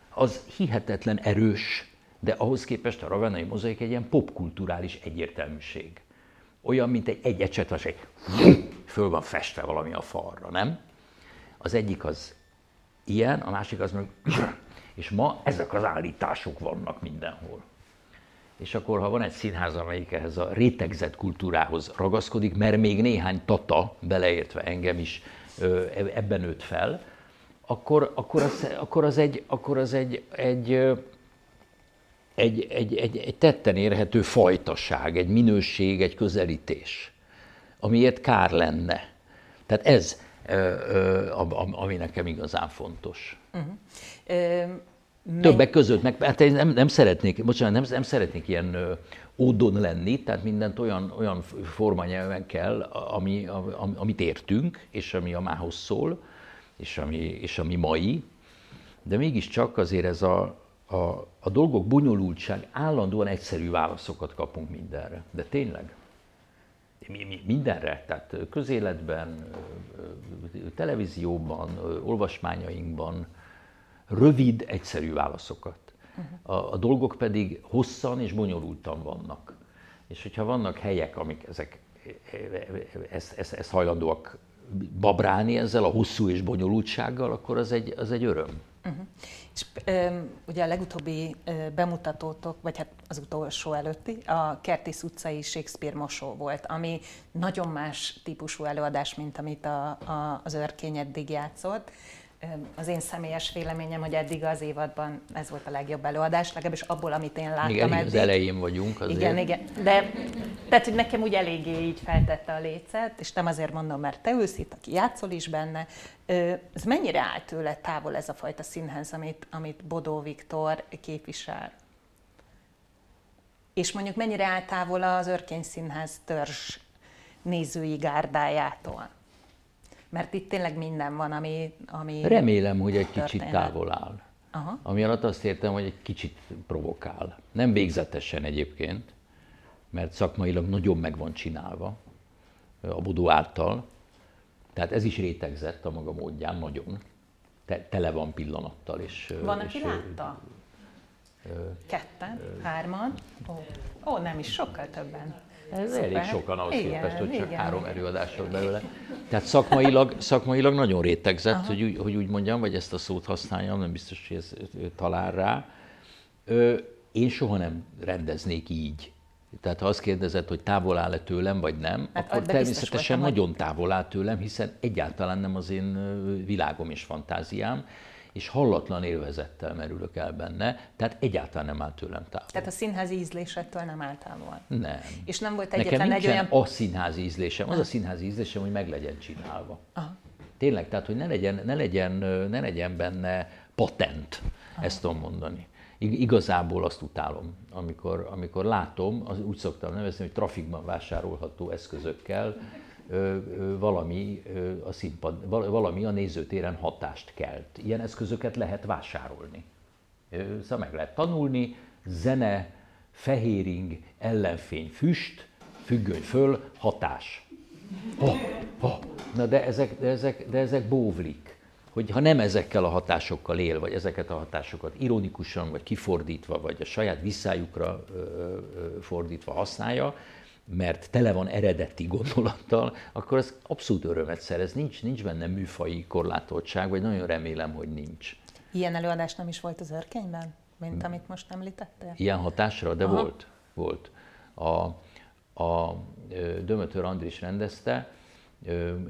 Speaker 2: az hihetetlen erős, de ahhoz képest a ravennai mozaik egy ilyen popkulturális egyértelműség. Olyan, mint egy, egy ecset, vagy egy föl van festve valami a falra, nem? Az egyik az ilyen, a másik az meg... És ma ezek az állítások vannak mindenhol. És akkor, ha van egy színház, amelyik ehhez a rétegzett kultúrához ragaszkodik, mert még néhány tata, beleértve engem is, ebben nőtt fel, akkor, akkor, az, akkor az, egy, akkor az egy, egy, egy, egy, egy, egy tetten érhető fajtaság, egy minőség, egy közelítés, amiért kár lenne. Tehát ez, ami nekem igazán fontos. Uh-huh. Többek között, meg hát én nem, nem szeretnék, bocsánat, nem, nem szeretnék ilyen ódon lenni, tehát mindent olyan, olyan formanyelven kell, ami, ami, amit értünk, és ami a mához szól, és ami, és ami mai, de mégiscsak azért ez a, a, a dolgok bonyolultság, állandóan egyszerű válaszokat kapunk mindenre. De tényleg? Mi, mindenre, tehát közéletben, televízióban, olvasmányainkban, rövid, egyszerű válaszokat. A, a dolgok pedig hosszan és bonyolultan vannak. És hogyha vannak helyek, amik ezek, ezt, ezt, ezt hajlandóak babrálni ezzel a hosszú és bonyolultsággal, akkor az egy, az egy öröm. Uh-huh.
Speaker 1: És ö, ugye a legutóbbi ö, bemutatótok, vagy hát az utolsó előtti, a Kertész utcai Shakespeare mosó volt, ami nagyon más típusú előadás, mint amit a, a, az örkény eddig játszott az én személyes véleményem, hogy eddig az évadban ez volt a legjobb előadás, legalábbis abból, amit én láttam
Speaker 2: igen,
Speaker 1: eddig.
Speaker 2: az elején vagyunk azért.
Speaker 1: Igen, igen. De tehát, hogy nekem úgy eléggé így feltette a lécet, és nem azért mondom, mert te ülsz itt, aki játszol is benne. Ez mennyire áll tőle távol ez a fajta színhez, amit, amit Bodó Viktor képvisel? És mondjuk mennyire áll távol az Örkény Színház törzs nézői gárdájától? Mert itt tényleg minden van, ami... ami
Speaker 2: Remélem, hogy egy történet. kicsit távol áll. Aha. Ami alatt azt értem, hogy egy kicsit provokál. Nem végzetesen egyébként, mert szakmailag nagyon meg van csinálva a Budó által. Tehát ez is rétegzett a maga módján, nagyon. Te, tele van pillanattal. És,
Speaker 1: van, és, aki látta? Ketten? Hárman? Ó, ó, nem is, sokkal többen.
Speaker 2: Ez Szuper. elég sokan ahhoz igen, képest, hogy csak igen. három előadás volt belőle. Tehát szakmailag, szakmailag nagyon rétegzett, hogy úgy, hogy úgy mondjam, vagy ezt a szót használjam, nem biztos, hogy ez talál rá. Én soha nem rendeznék így. Tehát ha azt kérdezed, hogy távol áll-e tőlem, vagy nem, hát, akkor természetesen nagyon távol áll tőlem, hiszen egyáltalán nem az én világom és fantáziám és hallatlan élvezettel merülök el benne, tehát egyáltalán nem áll tőlem távol.
Speaker 1: Tehát a színházi ízlésettől nem áll távol?
Speaker 2: Nem.
Speaker 1: És nem volt egyetlen Nekem
Speaker 2: egy
Speaker 1: olyan...
Speaker 2: a színházi ízlésem, az a színházi ízlésem, hogy meg legyen csinálva. Aha. Tényleg, tehát hogy ne legyen, ne legyen, ne legyen benne patent, Aha. ezt tudom mondani. Igazából azt utálom, amikor, amikor látom, az úgy szoktam nevezni, hogy trafikban vásárolható eszközökkel valami a, színpad, valami a nézőtéren hatást kelt. Ilyen eszközöket lehet vásárolni. Szóval meg lehet tanulni, zene, fehéring, ellenfény, füst, függöny föl, hatás. Oh, oh. Na de ezek, de, ezek, de ezek bóvlik. Hogy ha nem ezekkel a hatásokkal él, vagy ezeket a hatásokat ironikusan, vagy kifordítva, vagy a saját visszájukra fordítva használja, mert tele van eredeti gondolattal, akkor ez abszolút örömet szerez. Nincs, nincs benne műfai korlátoltság, vagy nagyon remélem, hogy nincs.
Speaker 1: Ilyen előadás nem is volt az örkényben, mint amit most említettél?
Speaker 2: Ilyen hatásra, de Aha. volt. volt. A, a Dömötör Andris rendezte,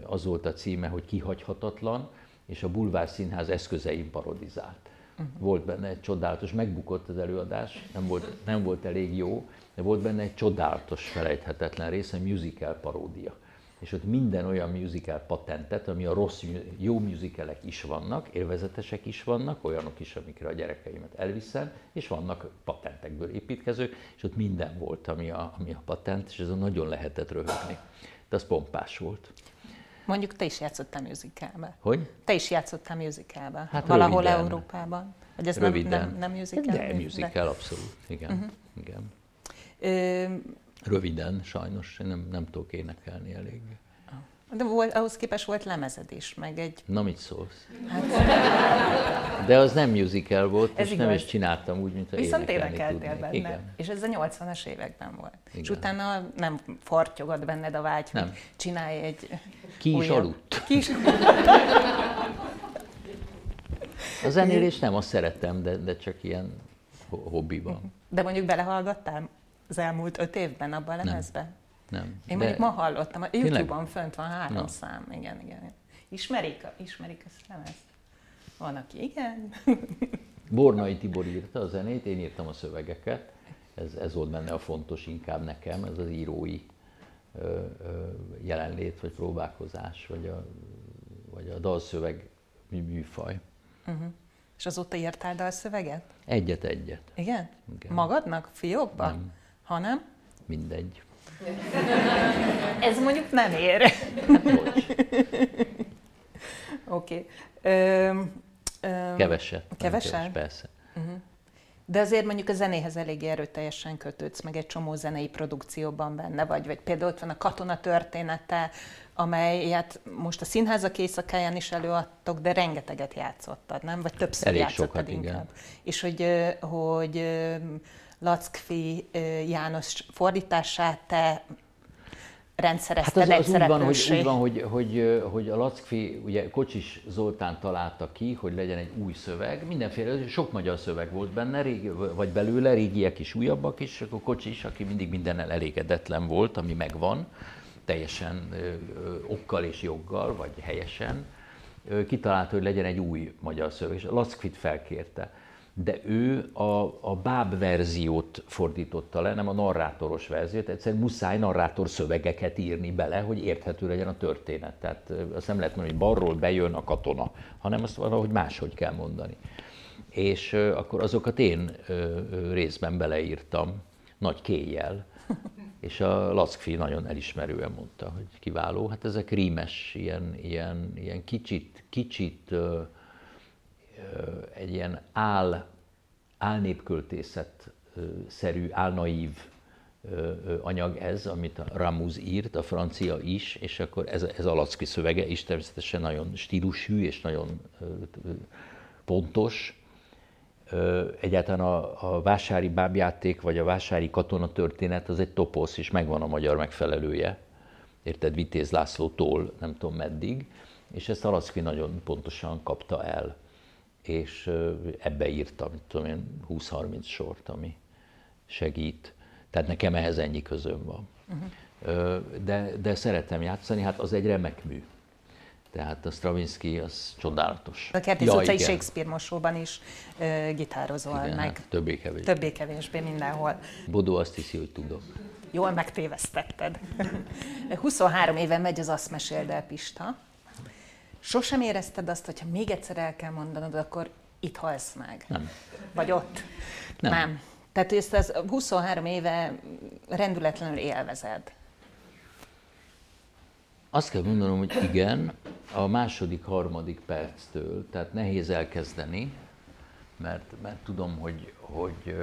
Speaker 2: az volt a címe, hogy kihagyhatatlan, és a Bulvár Színház eszközein parodizált. Uh-huh. Volt benne egy csodálatos, megbukott az előadás, nem volt, nem volt elég jó, de volt benne egy csodálatos, felejthetetlen része, musical paródia. és ott minden olyan musical patentet, ami a rossz, jó musicalek is vannak, élvezetesek is vannak, olyanok is, amikre a gyerekeimet elviszem, és vannak patentekből építkezők, és ott minden volt, ami a, ami a patent, és ez nagyon lehetett röhögni. De az pompás volt.
Speaker 1: Mondjuk te is játszottál musicalbe.
Speaker 2: Hogy?
Speaker 1: Te is játszottál musicalbe.
Speaker 2: Hát
Speaker 1: Valahol
Speaker 2: röviden.
Speaker 1: Európában. Vagy ez
Speaker 2: Röviden.
Speaker 1: nem, nem, nem musical?
Speaker 2: De musical, abszolút. Igen. Uh-huh. igen. Röviden, sajnos, én nem, nem tudok énekelni elég.
Speaker 1: de volt, ahhoz képest volt lemezed is, meg egy...
Speaker 2: Na, mit szólsz? De az nem musical volt,
Speaker 1: Ez
Speaker 2: és nem
Speaker 1: igaz.
Speaker 2: is csináltam úgy, mint ha
Speaker 1: Viszont énekeltél benne.
Speaker 2: Igen.
Speaker 1: És ez a 80-as években volt. És
Speaker 2: Igen.
Speaker 1: utána nem fartyogott benned a vágy,
Speaker 2: Nem.
Speaker 1: hogy csinálj egy
Speaker 2: Ki is
Speaker 1: újabb-
Speaker 2: aludt.
Speaker 1: Ki is
Speaker 2: A zenélés nem, azt szeretem, de, de csak ilyen ho- hobbiban.
Speaker 1: De mondjuk belehallgattál az elmúlt öt évben abban a lemezbe?
Speaker 2: Nem.
Speaker 1: Én
Speaker 2: de
Speaker 1: mondjuk ma hallottam, a? Youtube-on fönt van három
Speaker 2: Na.
Speaker 1: szám, igen, igen. Ismerik, a- ismerik ezt a lemezt? Van, aki igen.
Speaker 2: Bornai Tibor írta a zenét, én írtam a szövegeket. Ez, ez volt benne a fontos inkább nekem, ez az írói ö, ö, jelenlét, vagy próbálkozás, vagy a, vagy a dalszöveg mű- műfaj.
Speaker 1: És azóta írtál dalszöveget?
Speaker 2: Egyet-egyet,
Speaker 1: Igen?
Speaker 2: Igen.
Speaker 1: Magadnak? Fiókba?
Speaker 2: Nem.
Speaker 1: Ha nem?
Speaker 2: mindegy.
Speaker 1: Ez mondjuk nem ér. Oké. Okay.
Speaker 2: keveset.
Speaker 1: Keveset?
Speaker 2: Keves, persze.
Speaker 1: De azért mondjuk a zenéhez elég erőteljesen kötődsz, meg egy csomó zenei produkcióban benne vagy, vagy például ott van a Katona története, amelyet most a színházak éjszakáján is előadtok, de rengeteget játszottad, nem? Vagy többször
Speaker 2: Elég
Speaker 1: játszottad
Speaker 2: sokat, igen.
Speaker 1: inkább. És hogy, hogy Lackfi János fordítását te rendszerezted
Speaker 2: Hát az, az úgy van, hogy, úgy van hogy, hogy, hogy a Lackfi, ugye Kocsis Zoltán találta ki, hogy legyen egy új szöveg. Mindenféle, sok magyar szöveg volt benne, régi, vagy belőle, régiek is, újabbak is. Akkor Kocsis, aki mindig mindennel elégedetlen volt, ami megvan, teljesen ö, okkal és joggal, vagy helyesen, ö, kitalálta, hogy legyen egy új magyar szöveg, és a Lackfit felkérte. De ő a, a báb verziót fordította le, nem a narrátoros verziót, egyszerűen muszáj narrátor szövegeket írni bele, hogy érthető legyen a történet. Tehát azt nem lehet mondani, hogy balról bejön a katona, hanem azt valahogy máshogy kell mondani. És akkor azokat én részben beleírtam, nagy kéjjel, és a Lackfi nagyon elismerően mondta, hogy kiváló. Hát ezek rímes, ilyen, ilyen, ilyen kicsit, kicsit ö, egy ilyen áll, álnépköltészet szerű, álnaív anyag ez, amit a Ramuz írt, a francia is, és akkor ez, ez a Lackfi szövege is természetesen nagyon stílusű és nagyon pontos, egyáltalán a, a vásári bábjáték, vagy a vásári katonatörténet, az egy toposz, és megvan a magyar megfelelője. Érted, Vitéz Lászlótól nem tudom meddig, és ezt Alaszki nagyon pontosan kapta el. És ebbe írtam, tudom én, 20-30 sort, ami segít. Tehát nekem ehhez ennyi közöm van. Uh-huh. De, de szeretem játszani, hát az egy remek mű. Tehát a Stravinsky az csodálatos.
Speaker 1: A Kertész
Speaker 2: Ja,
Speaker 1: utcai
Speaker 2: igen.
Speaker 1: Shakespeare mosóban is ö, gitározol,
Speaker 2: Igen,
Speaker 1: meg
Speaker 2: hát többé-kevésbé.
Speaker 1: többé-kevésbé mindenhol.
Speaker 2: Bodó azt hiszi, hogy tudok.
Speaker 1: Jól megtévesztetted. 23 éve megy az Azt meséld el, Pista. Sosem érezted azt, hogyha még egyszer el kell mondanod, akkor itt halsz meg?
Speaker 2: Nem.
Speaker 1: Vagy ott?
Speaker 2: Nem.
Speaker 1: Nem. Tehát ezt az 23 éve rendületlenül élvezed.
Speaker 2: Azt kell mondanom, hogy igen, a második, harmadik perctől, tehát nehéz elkezdeni, mert, mert tudom, hogy, hogy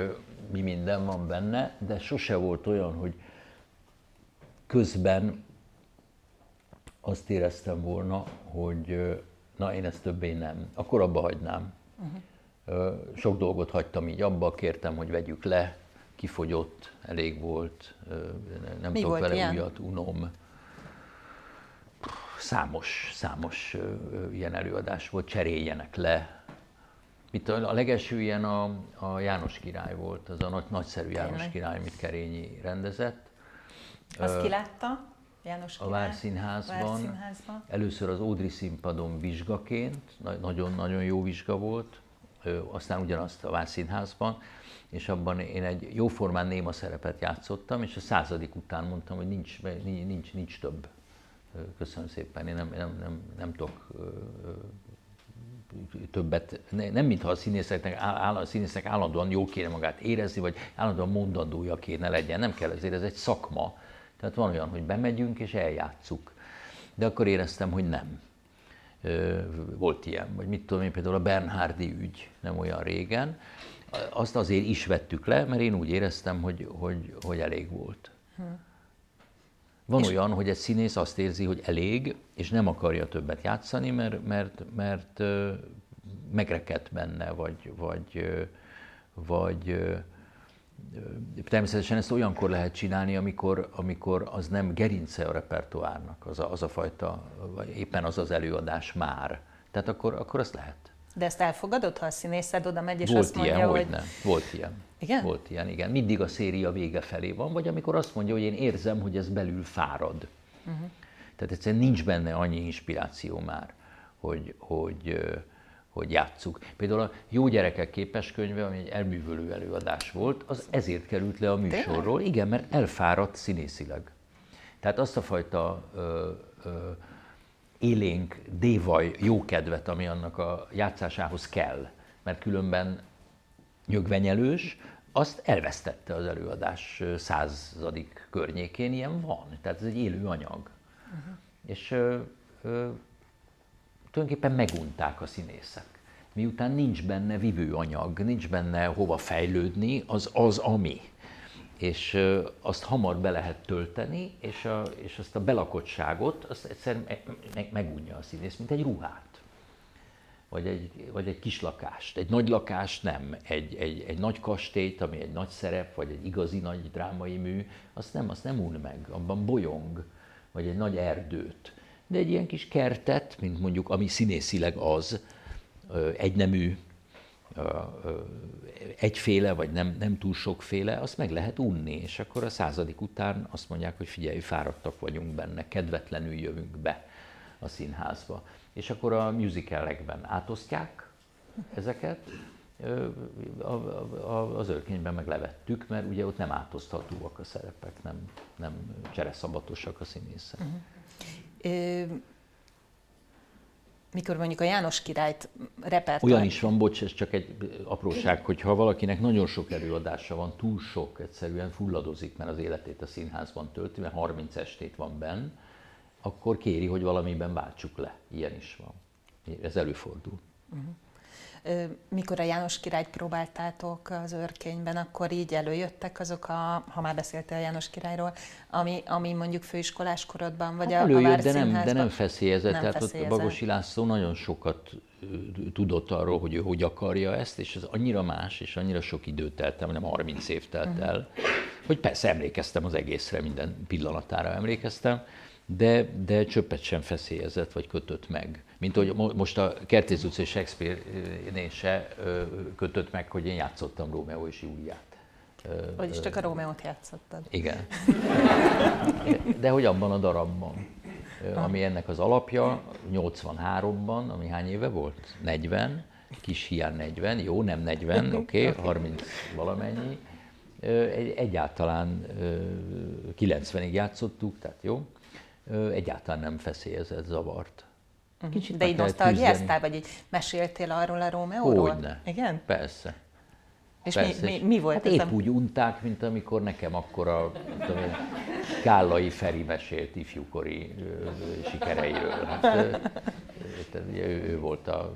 Speaker 2: mi minden van benne, de sose volt olyan, hogy közben azt éreztem volna, hogy na én ezt többé nem, akkor abba hagynám. Uh-huh. Sok dolgot hagytam így abba, kértem, hogy vegyük le, kifogyott, elég volt, nem
Speaker 1: Mi
Speaker 2: tudok vele
Speaker 1: ilyen?
Speaker 2: újat, unom. Számos, számos ilyen előadás volt, cseréljenek le. Itt a, a legelső ilyen a, a János király volt, az a nagy, nagyszerű János
Speaker 1: Tényleg?
Speaker 2: király, amit Kerényi rendezett.
Speaker 1: Azt ki János
Speaker 2: A? Várszínházban.
Speaker 1: Várszínházban.
Speaker 2: Először az Ódri színpadon vizsgaként, na- nagyon-nagyon jó vizsga volt, aztán ugyanazt a Várszínházban, és abban én egy jóformán néma szerepet játszottam, és a századik után mondtam, hogy nincs, nincs, nincs, nincs több. Köszönöm szépen. Én nem, nem, nem, nem tudok többet, nem mintha a színészeknek, áll, a színésznek állandóan jó kéne magát érezni, vagy állandóan mondandója kéne legyen. Nem kell ezért, ez egy szakma. Tehát van olyan, hogy bemegyünk és eljátszuk. De akkor éreztem, hogy nem. Volt ilyen, vagy mit tudom én, például a Bernhardi ügy nem olyan régen. Azt azért is vettük le, mert én úgy éreztem, hogy, hogy, hogy elég volt. Van és olyan, hogy egy színész azt érzi, hogy elég, és nem akarja többet játszani, mert, mert, mert megrekedt benne, vagy, vagy, vagy természetesen ezt olyankor lehet csinálni, amikor, amikor az nem gerince a repertoárnak, az a, az a fajta, éppen az az előadás már. Tehát akkor, akkor azt lehet.
Speaker 1: De ezt elfogadod, ha a színészed oda megy, és
Speaker 2: Volt
Speaker 1: azt mondja,
Speaker 2: ilyen,
Speaker 1: hogy...
Speaker 2: Nem. Volt ilyen.
Speaker 1: Igen?
Speaker 2: Volt ilyen, igen. Mindig a széria vége felé van, vagy amikor azt mondja, hogy én érzem, hogy ez belül fárad. Uh-huh. Tehát egyszerűen nincs benne annyi inspiráció már, hogy, hogy, hogy játsszuk. Például a Jó gyerekek képeskönyve, ami egy elművölő előadás volt, az ezért került le a műsorról. Igen, mert elfáradt színészileg. Tehát azt a fajta ö, ö, élénk, dévaj, jókedvet, ami annak a játszásához kell, mert különben nyögvenyelős, azt elvesztette az előadás századik környékén, ilyen van. Tehát ez egy élő anyag. Uh-huh. És ö, ö, tulajdonképpen megunták a színészek. Miután nincs benne vivő anyag, nincs benne hova fejlődni, az az, ami. És azt hamar be lehet tölteni, és, a, és azt a belakottságot, azt egyszerűen meg, megunja a színész, mint egy ruhát vagy egy, vagy egy kis lakást. Egy nagy lakást nem, egy, egy, egy nagy kastélyt, ami egy nagy szerep, vagy egy igazi nagy drámai mű, azt nem, azt nem un meg, abban bolyong, vagy egy nagy erdőt. De egy ilyen kis kertet, mint mondjuk, ami színészileg az, egynemű, egyféle, vagy nem, nem túl sokféle, azt meg lehet unni, és akkor a századik után azt mondják, hogy figyelj, fáradtak vagyunk benne, kedvetlenül jövünk be a színházba és akkor a musicalekben átosztják ezeket, az örkényben meg levettük, mert ugye ott nem átoszthatóak a szerepek, nem, nem csereszabatosak a színészek. Uh-huh.
Speaker 1: Mikor mondjuk a János királyt repertoár...
Speaker 2: Olyan is van, bocs, ez csak egy apróság, hogyha valakinek nagyon sok előadása van, túl sok, egyszerűen fulladozik, mert az életét a színházban tölti, mert 30 estét van benn, akkor kéri, hogy valamiben váltsuk le. Ilyen is van. Ez előfordul. Uh-huh.
Speaker 1: Mikor a János királyt próbáltátok az őrkényben, akkor így előjöttek azok a, ha már beszéltél a János királyról, ami, ami mondjuk főiskolás korodban, vagy hát
Speaker 2: a, előjött, a de nem, de nem feszélyezett. Nem Tehát feszélyezett. ott Bagosi László nagyon sokat tudott arról, hogy ő hogy akarja ezt, és ez annyira más, és annyira sok időt teltem, nem 30 év telt uh-huh. el, hogy persze emlékeztem az egészre, minden pillanatára emlékeztem, de, de csöppet sem feszélyezett vagy kötött meg. Mint hogy most a Kertész utcai Shakespeare-nél se kötött meg, hogy én játszottam Rómeó és Júliát.
Speaker 1: Vagyis csak a Rómeót játszottad.
Speaker 2: Igen. De hogy abban a darabban, ami ennek az alapja, 83-ban, ami hány éve volt? 40, kis hiány 40, jó, nem 40, oké, okay, 30 valamennyi. Egyáltalán 90-ig játszottuk, tehát jó egyáltalán nem feszélyezett, zavart.
Speaker 1: Mhm. Kicsit De így nosztalgiáztál, vagy így meséltél arról a Rómeóról?
Speaker 2: Hogyne.
Speaker 1: Igen?
Speaker 2: Persze.
Speaker 1: És Persze, mi, mi, mi volt
Speaker 2: hát ez? épp a... úgy unták, mint amikor nekem akkor a tudom, Kállai Feri mesélt ifjúkori sikereiről. Hát, ő, ő volt a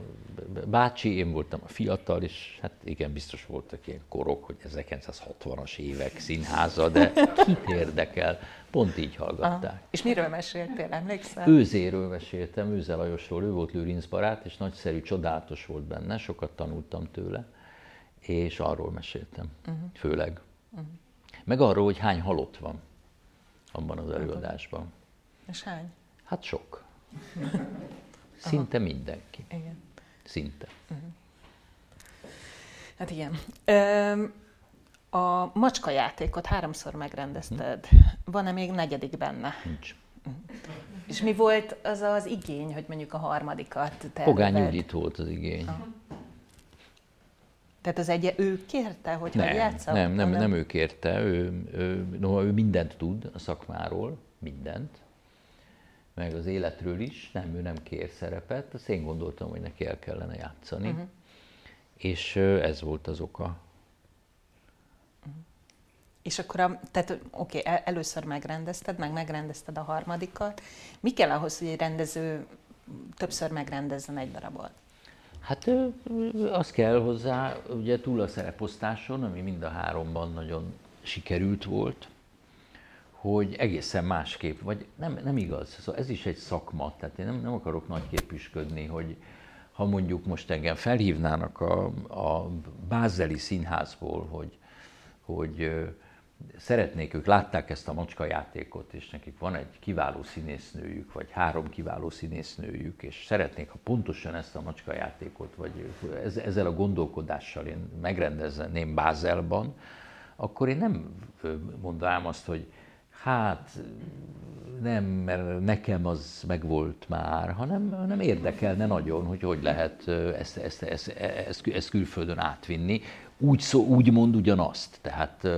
Speaker 2: bácsi, én voltam a fiatal, és hát igen, biztos voltak ilyen korok, hogy 1960-as évek színháza, de kit érdekel? Pont így hallgatták. Aha.
Speaker 1: És miről meséltél, emlékszel?
Speaker 2: Őzéről meséltem, Őze Lajosról, ő volt Lőrinc barát, és nagyszerű, csodálatos volt benne, sokat tanultam tőle, és arról meséltem, uh-huh. főleg. Uh-huh. Meg arról, hogy hány halott van abban az előadásban.
Speaker 1: És hány?
Speaker 2: Hát sok. Szinte Aha. mindenki.
Speaker 1: Igen.
Speaker 2: Szinte. Uh-huh.
Speaker 1: Hát igen. A macska játékot háromszor megrendezted. Hm. Van-e még negyedik benne?
Speaker 2: Nincs.
Speaker 1: És mi volt az az igény, hogy mondjuk a harmadikat terved?
Speaker 2: Pogány Judit volt az igény. Aha.
Speaker 1: Tehát az egy, ő kérte, hogy nem,
Speaker 2: játsza? Nem, nem, nem, nem ő kérte, ő, ő, no, ő mindent tud a szakmáról, mindent. Meg az életről is, nem, ő nem kér szerepet, azt én gondoltam, hogy neki el kellene játszani. Uh-huh. És ez volt az oka.
Speaker 1: És akkor, a, tehát oké, okay, először megrendezted, meg megrendezted a harmadikat. Mi kell ahhoz, hogy egy rendező többször megrendezzen egy darabot?
Speaker 2: Hát az kell hozzá, ugye túl a szereposztáson, ami mind a háromban nagyon sikerült volt, hogy egészen másképp, vagy nem, nem igaz, szóval ez is egy szakma, tehát én nem, nem akarok nagyképűsködni, hogy ha mondjuk most engem felhívnának a, a Bázeli színházból, hogy, hogy szeretnék, ők látták ezt a macska játékot, és nekik van egy kiváló színésznőjük, vagy három kiváló színésznőjük, és szeretnék, ha pontosan ezt a macska játékot, vagy ezzel a gondolkodással én megrendezném Bázelban, akkor én nem mondanám azt, hogy hát nem, mert nekem az megvolt már, hanem, hanem érdekelne nagyon, hogy hogy lehet ezt, ezt, ezt, ezt, ezt külföldön átvinni, úgy, szó, úgy mond ugyanazt. Tehát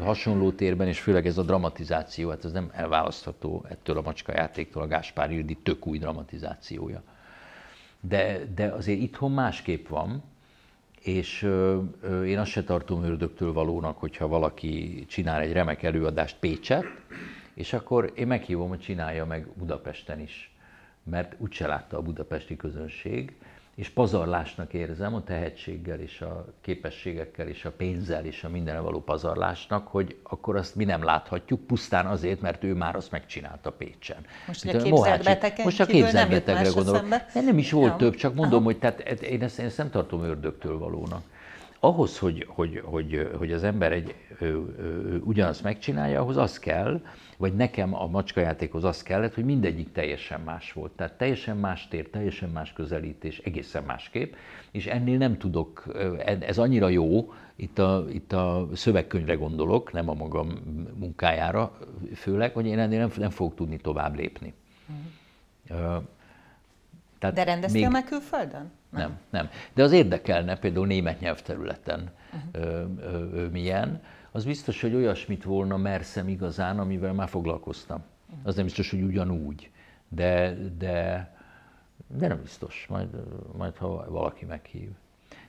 Speaker 2: hasonló térben, és főleg ez a dramatizáció, hát ez nem elválasztható ettől a macska játéktól, a Gáspár Ildi tök új dramatizációja. De, de azért itthon másképp van, és én azt se tartom ördögtől valónak, hogyha valaki csinál egy remek előadást Pécset, és akkor én meghívom, hogy csinálja meg Budapesten is, mert úgyse látta a budapesti közönség, és pazarlásnak érzem a tehetséggel és a képességekkel és a pénzzel és a mindenre való pazarlásnak, hogy akkor azt mi nem láthatjuk, pusztán azért, mert ő már azt megcsinálta Pécsen.
Speaker 1: Most a képzelt betegen
Speaker 2: Most a képzelt betegre gondolok. Nem, nem is volt ja. több, csak mondom, Aha. hogy tehát én ezt, én ezt nem tartom ördögtől valónak. Ahhoz, hogy, hogy, hogy, hogy az ember egy, ö, ö, ugyanazt megcsinálja, ahhoz az kell, vagy nekem a macskajátékhoz az kellett, hogy mindegyik teljesen más volt. Tehát teljesen más tér, teljesen más közelítés, egészen másképp, és ennél nem tudok, ez annyira jó, itt a, itt a szövegkönyvre gondolok, nem a magam munkájára főleg, hogy én ennél nem, nem fogok tudni tovább lépni.
Speaker 1: Uh-huh. Tehát De rendeztél még... meg külföldön?
Speaker 2: Nem. nem, nem. De az érdekelne például német nyelvterületen uh-huh. ö, ö, ö, milyen, az biztos, hogy olyasmit volna merszem igazán, amivel már foglalkoztam. Az nem biztos, hogy ugyanúgy, de, de, de nem biztos, majd, majd ha valaki meghív.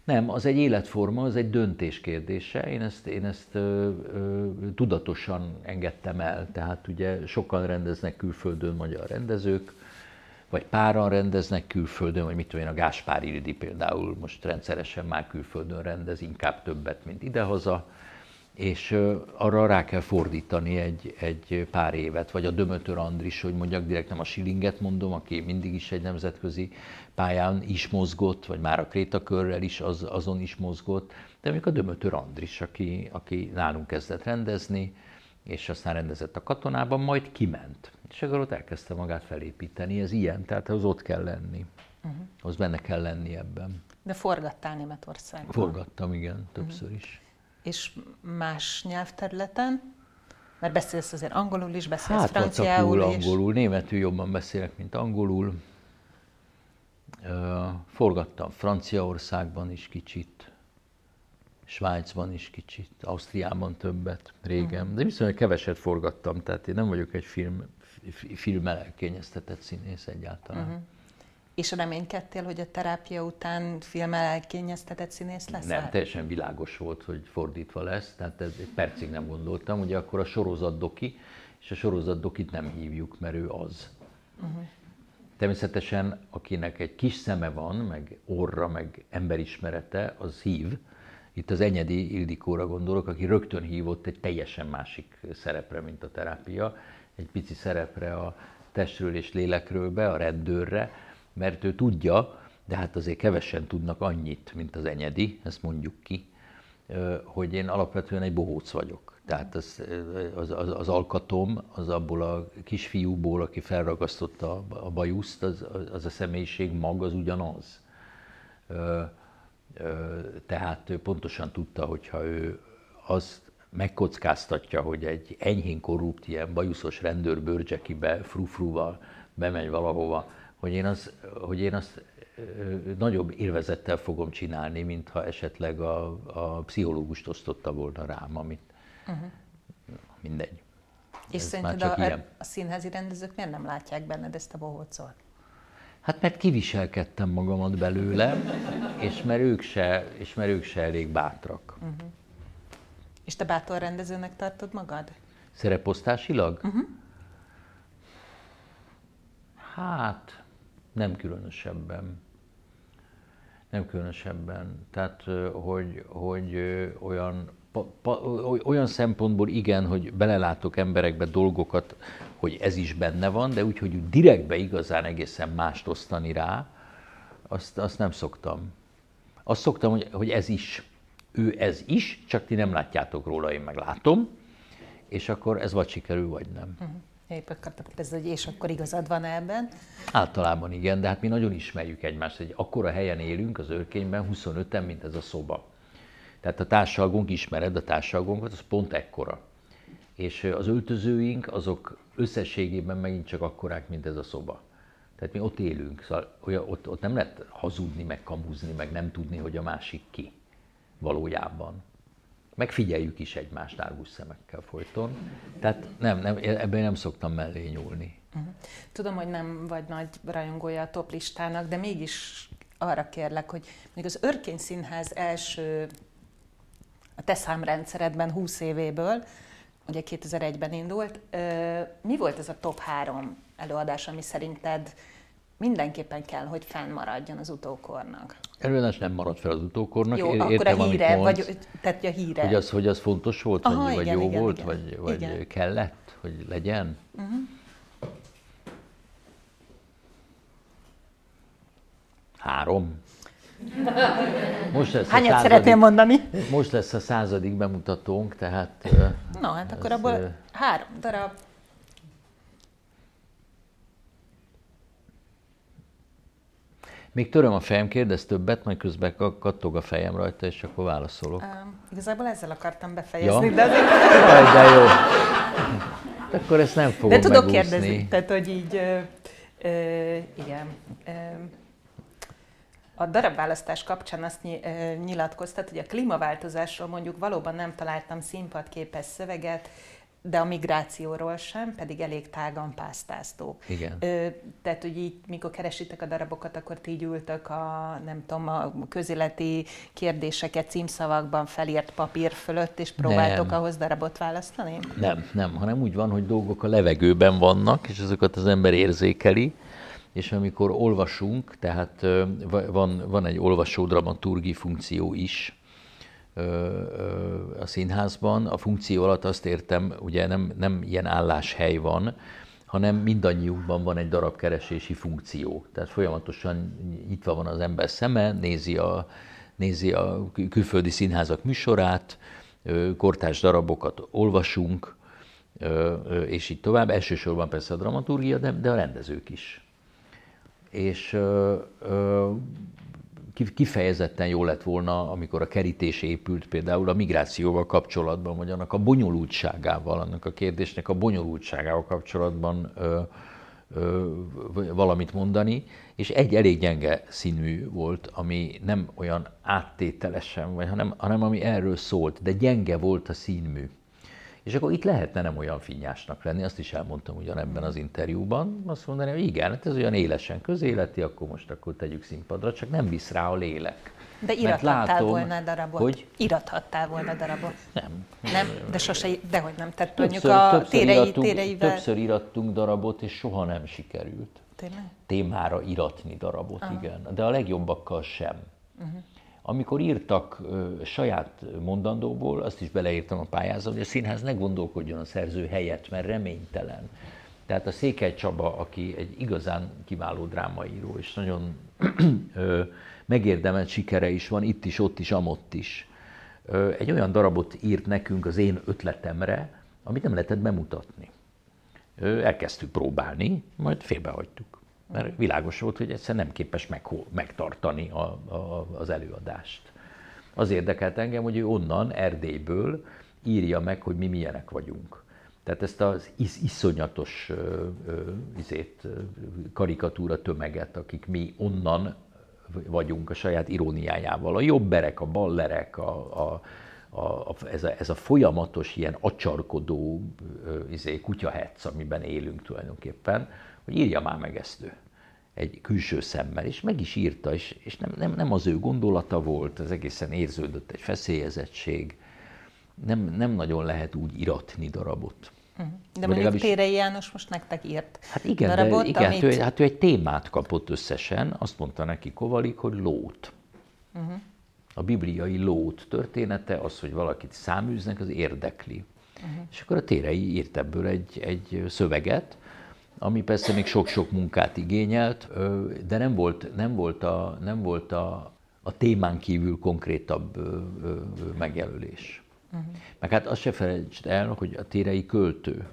Speaker 2: Nem, az egy életforma, az egy döntés kérdése. Én ezt, én ezt ö, ö, tudatosan engedtem el. Tehát ugye sokan rendeznek külföldön magyar rendezők, vagy páran rendeznek külföldön, vagy mit tudom én, a Gáspár Ildi például most rendszeresen már külföldön rendez, inkább többet, mint idehaza és arra rá kell fordítani egy, egy pár évet, vagy a Dömötör Andris, hogy mondjak direkt nem a Silinget mondom, aki mindig is egy nemzetközi pályán is mozgott, vagy már a Krétakörrel is az, azon is mozgott, de még a Dömötör Andris, aki, aki nálunk kezdett rendezni, és aztán rendezett a katonában, majd kiment. És akkor ott elkezdte magát felépíteni, ez ilyen, tehát az ott kell lenni. Uh-huh. Az benne kell lenni ebben.
Speaker 1: De forgattál Németországban?
Speaker 2: Forgattam, igen, többször uh-huh. is
Speaker 1: és más nyelvterületen? Mert beszélsz azért angolul is, beszélsz hát, franciául
Speaker 2: is. angolul, németül jobban beszélek, mint angolul. Forgattam Franciaországban is kicsit, Svájcban is kicsit, Ausztriában többet régen, uh-huh. de viszonylag keveset forgattam, tehát én nem vagyok egy film, film elkényeztetett színész egyáltalán. Uh-huh.
Speaker 1: És reménykedtél, hogy a terápia után filmmel elkényeztetett színész lesz?
Speaker 2: Nem, teljesen világos volt, hogy fordítva lesz, tehát ez egy percig nem gondoltam. Ugye akkor a sorozat doki, és a sorozat dokit nem hívjuk, mert ő az. Uh-huh. Természetesen, akinek egy kis szeme van, meg orra, meg emberismerete, az hív. Itt az Enyedi Ildikóra gondolok, aki rögtön hívott egy teljesen másik szerepre, mint a terápia. Egy pici szerepre a testről és lélekről be, a rendőrre, mert ő tudja, de hát azért kevesen tudnak annyit, mint az enyedi, ezt mondjuk ki, hogy én alapvetően egy bohóc vagyok. Tehát az, az, az, az alkatom, az abból a kisfiúból, aki felragasztotta a bajuszt, az, az a személyiség mag, az ugyanaz. Tehát ő pontosan tudta, hogyha ő azt megkockáztatja, hogy egy enyhén korrupt, ilyen bajuszos rendőr bőrcsekibe, frufruval bemegy valahova, hogy én, az, hogy én azt nagyobb élvezettel fogom csinálni, mintha esetleg a, a pszichológust osztotta volna rám, amit uh-huh. mindegy.
Speaker 1: És
Speaker 2: Ez
Speaker 1: szerinted a,
Speaker 2: ilyen.
Speaker 1: a színházi rendezők miért nem látják benned ezt a bohócot?
Speaker 2: Hát mert kiviselkedtem magamat belőle, és mert ők se, és mert ők se elég bátrak.
Speaker 1: És te bátor rendezőnek tartod magad?
Speaker 2: Szereposztásilag? Uh-huh. Hát, nem különösebben. Nem különösebben. Tehát, hogy, hogy olyan, pa, pa, olyan szempontból igen, hogy belelátok emberekbe dolgokat, hogy ez is benne van, de úgy, hogy direktbe igazán egészen mást osztani rá, azt, azt nem szoktam. Azt szoktam, hogy, hogy ez is. Ő ez is, csak ti nem látjátok róla, én meg látom, és akkor ez vagy sikerül, vagy nem.
Speaker 1: Épp akartam kérdezni, hogy és akkor igazad van ebben.
Speaker 2: Általában igen, de hát mi nagyon ismerjük egymást, egy akkora helyen élünk az őrkényben, 25-en, mint ez a szoba. Tehát a társalgónk, ismered a társalgónkat, az pont ekkora. És az öltözőink, azok összességében megint csak akkorák, mint ez a szoba. Tehát mi ott élünk, szóval ott, ott nem lehet hazudni, meg kamuzni, meg nem tudni, hogy a másik ki valójában. Megfigyeljük is egymást árgus szemekkel folyton. Tehát nem, nem, ebben nem szoktam mellé nyúlni.
Speaker 1: Tudom, hogy nem vagy nagy rajongója a top listának, de mégis arra kérlek, hogy még az Örkény Színház első a te számrendszeredben 20 évéből, ugye 2001-ben indult, mi volt ez a top három előadás, ami szerinted mindenképpen kell, hogy fennmaradjon az utókornak?
Speaker 2: Előadás nem maradt fel az utókornak.
Speaker 1: Jó,
Speaker 2: Ér-
Speaker 1: akkor
Speaker 2: értem,
Speaker 1: a híre,
Speaker 2: mondsz,
Speaker 1: vagy tehát a híre.
Speaker 2: Hogy az, hogy az fontos volt,
Speaker 1: Aha,
Speaker 2: vagy, vagy
Speaker 1: igen,
Speaker 2: jó
Speaker 1: igen,
Speaker 2: volt,
Speaker 1: igen.
Speaker 2: vagy, vagy
Speaker 1: Igen.
Speaker 2: kellett, hogy legyen? Három. Most lesz,
Speaker 1: Hányat
Speaker 2: századik,
Speaker 1: szeretnél mondani?
Speaker 2: most lesz a századik bemutatónk, tehát
Speaker 1: Na, hát akkor abból három darab.
Speaker 2: Még töröm a fejem, kérdez többet, majd közben ka- kattog a fejem rajta, és akkor válaszolok.
Speaker 1: Um, igazából ezzel akartam befejezni,
Speaker 2: Ja?
Speaker 1: de azért...
Speaker 2: Jaj, de jó. Akkor ezt nem fogom
Speaker 1: De tudok
Speaker 2: megúszni.
Speaker 1: kérdezni, tehát hogy így, ö, ö, igen. Ö, a darabválasztás kapcsán azt nyilatkoztat, hogy a klímaváltozásról mondjuk valóban nem találtam színpadképes szöveget, de a migrációról sem, pedig elég tágan pásztáztók.
Speaker 2: Igen.
Speaker 1: Ö, tehát, hogy így, mikor keresitek a darabokat, akkor ti így ültök a, nem tudom, a közéleti kérdéseket címszavakban felírt papír fölött, és próbáltok
Speaker 2: Nem.
Speaker 1: ahhoz darabot választani?
Speaker 2: Nem, nem, hanem úgy van, hogy dolgok a levegőben vannak, és azokat az ember érzékeli, és amikor olvasunk, tehát van, van egy olvasó dramaturgi funkció is a színházban. A funkció alatt azt értem, ugye nem, nem ilyen álláshely van, hanem mindannyiunkban van egy darabkeresési funkció. Tehát folyamatosan nyitva van az ember szeme, nézi a, nézi a kül- külföldi színházak műsorát, kortárs darabokat olvasunk, és így tovább. Elsősorban persze a dramaturgia, de, de a rendezők is. És kifejezetten jó lett volna, amikor a kerítés épült például a migrációval kapcsolatban, vagy annak a bonyolultságával, annak a kérdésnek a bonyolultságával kapcsolatban ö, ö, valamit mondani, és egy elég gyenge színű volt, ami nem olyan áttételesen, vagy hanem, hanem ami erről szólt, de gyenge volt a színmű. És akkor itt lehetne nem olyan finnyásnak lenni, azt is elmondtam ugyanebben az interjúban, azt mondani, hogy igen, hát ez olyan élesen közéleti, akkor most akkor tegyük színpadra, csak nem visz rá a lélek.
Speaker 1: De irathattál
Speaker 2: látom,
Speaker 1: volna darabot?
Speaker 2: Hogy
Speaker 1: Irathattál volna darabot?
Speaker 2: nem.
Speaker 1: Nem? De sose, dehogy nem. Tehát mondjuk
Speaker 2: Többször,
Speaker 1: a
Speaker 2: többször,
Speaker 1: térei,
Speaker 2: irattunk,
Speaker 1: téreivel...
Speaker 2: többször irattunk darabot, és soha nem sikerült.
Speaker 1: Tényleg?
Speaker 2: témára iratni darabot, Aha. igen, de a legjobbakkal sem. Uh-huh. Amikor írtak saját mondandóból, azt is beleírtam a pályázatba, hogy a színház ne gondolkodjon a szerző helyett, mert reménytelen. Tehát a Székely Csaba, aki egy igazán kiváló drámaíró, és nagyon megérdemelt sikere is van, itt is, ott is, amott is. Egy olyan darabot írt nekünk az én ötletemre, amit nem lehetett bemutatni. Elkezdtük próbálni, majd félbehagytuk. Mert világos volt, hogy egyszerűen nem képes meg, megtartani a, a, az előadást. Az érdekelt engem, hogy ő onnan, Erdélyből írja meg, hogy mi milyenek vagyunk. Tehát ezt az is, iszonyatos ö, ö, izét, ö, karikatúra tömeget, akik mi onnan vagyunk a saját iróniájával. A jobberek, a ballerek, a, a, a, a, ez, a, ez a folyamatos ilyen acsarkodó izé, kutyahetsz, amiben élünk tulajdonképpen, hogy írja már meg ezt ő egy külső szemmel, és meg is írta, és, és nem, nem, nem az ő gondolata volt, az egészen érződött egy feszélyezettség, nem, nem nagyon lehet úgy iratni darabot.
Speaker 1: Mhm. De mondjuk legalábbis... Térei János most nektek írt
Speaker 2: hát igen, darabot, de, igen amit... hát, ő, hát ő egy témát kapott összesen, azt mondta neki Kovalik, hogy lót. Uh-huh. A bibliai lót története, az, hogy valakit száműznek, az érdekli. Uh-huh. És akkor a Térei írt ebből egy, egy szöveget, ami persze még sok-sok munkát igényelt, de nem volt, nem volt, a, nem volt a, a témán kívül konkrétabb megjelölés. Uh-huh. Meg hát azt se felejtsd el, hogy a térei költő,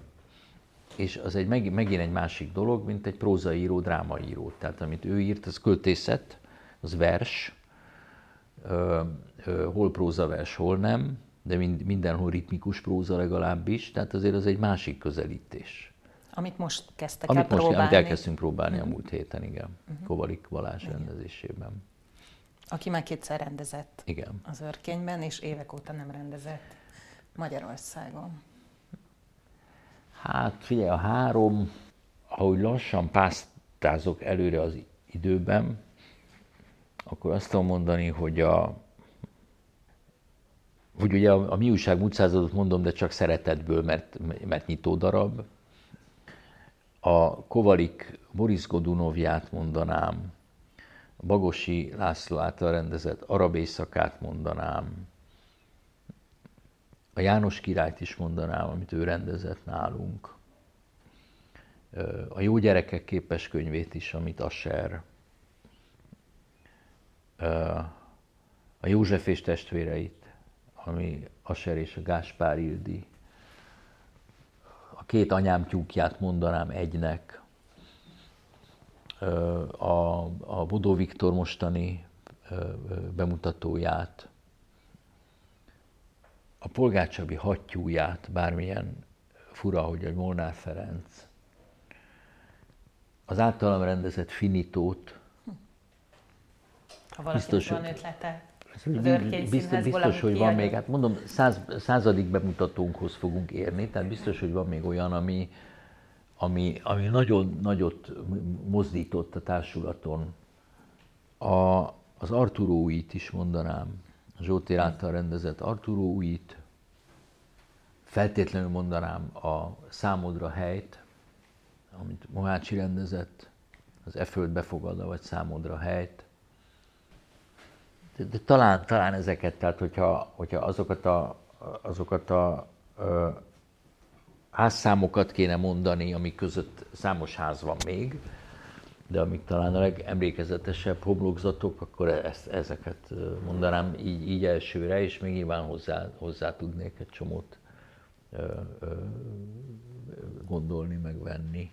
Speaker 2: és az egy, megint egy másik dolog, mint egy prózaíró, drámaíró. Tehát amit ő írt, az költészet, az vers, ö, ö, hol prózavers, hol nem, de mind, mindenhol ritmikus próza legalábbis, tehát azért az egy másik közelítés.
Speaker 1: Amit most kezdtek
Speaker 2: amit
Speaker 1: el most, próbálni.
Speaker 2: Amit elkezdtünk próbálni uh-huh. a múlt héten, igen. Uh-huh. Kovalik Balázs igen. rendezésében.
Speaker 1: Aki már kétszer rendezett
Speaker 2: igen.
Speaker 1: az örkényben, és évek óta nem rendezett Magyarországon.
Speaker 2: Hát figyelj, a három, ahogy lassan pásztázok előre az időben, akkor azt tudom mondani, hogy a hogy ugye a, a mi újság múlt mondom, de csak szeretetből, mert, mert nyitó darab. A Kovalik Boris Godunovját mondanám, Bagosi László által rendezett Arab éjszakát mondanám, a János királyt is mondanám, amit ő rendezett nálunk, a Jó gyerekek képes könyvét is, amit Asser, a József és testvéreit, ami Asser és a Gáspár Ildi, két anyám tyúkját mondanám egynek, a, a Bodó Viktor mostani bemutatóját, a polgárcsabi hattyúját, bármilyen fura, hogy egy Molnár Ferenc, az általam rendezett finitót,
Speaker 1: ha biztos, van ötlete,
Speaker 2: biztos, biztos hogy van még, hát mondom, száz, századik bemutatónkhoz fogunk érni, tehát biztos, hogy van még olyan, ami, ami, ami nagyon nagyot mozdított a társulaton. A, az Arturóit is mondanám, Zsótér által rendezett Arturóit, feltétlenül mondanám a Számodra helyt, amit Mohácsi rendezett, az E föld befogadva, vagy Számodra helyt. De, de talán, talán ezeket, tehát hogyha, hogyha azokat a, azokat a a házszámokat kéne mondani, amik között számos ház van még, de amik talán a legemlékezetesebb homlokzatok, akkor ezt, ezeket mondanám így, így elsőre, és még nyilván hozzá, hozzá tudnék egy csomót ö, ö, gondolni, megvenni.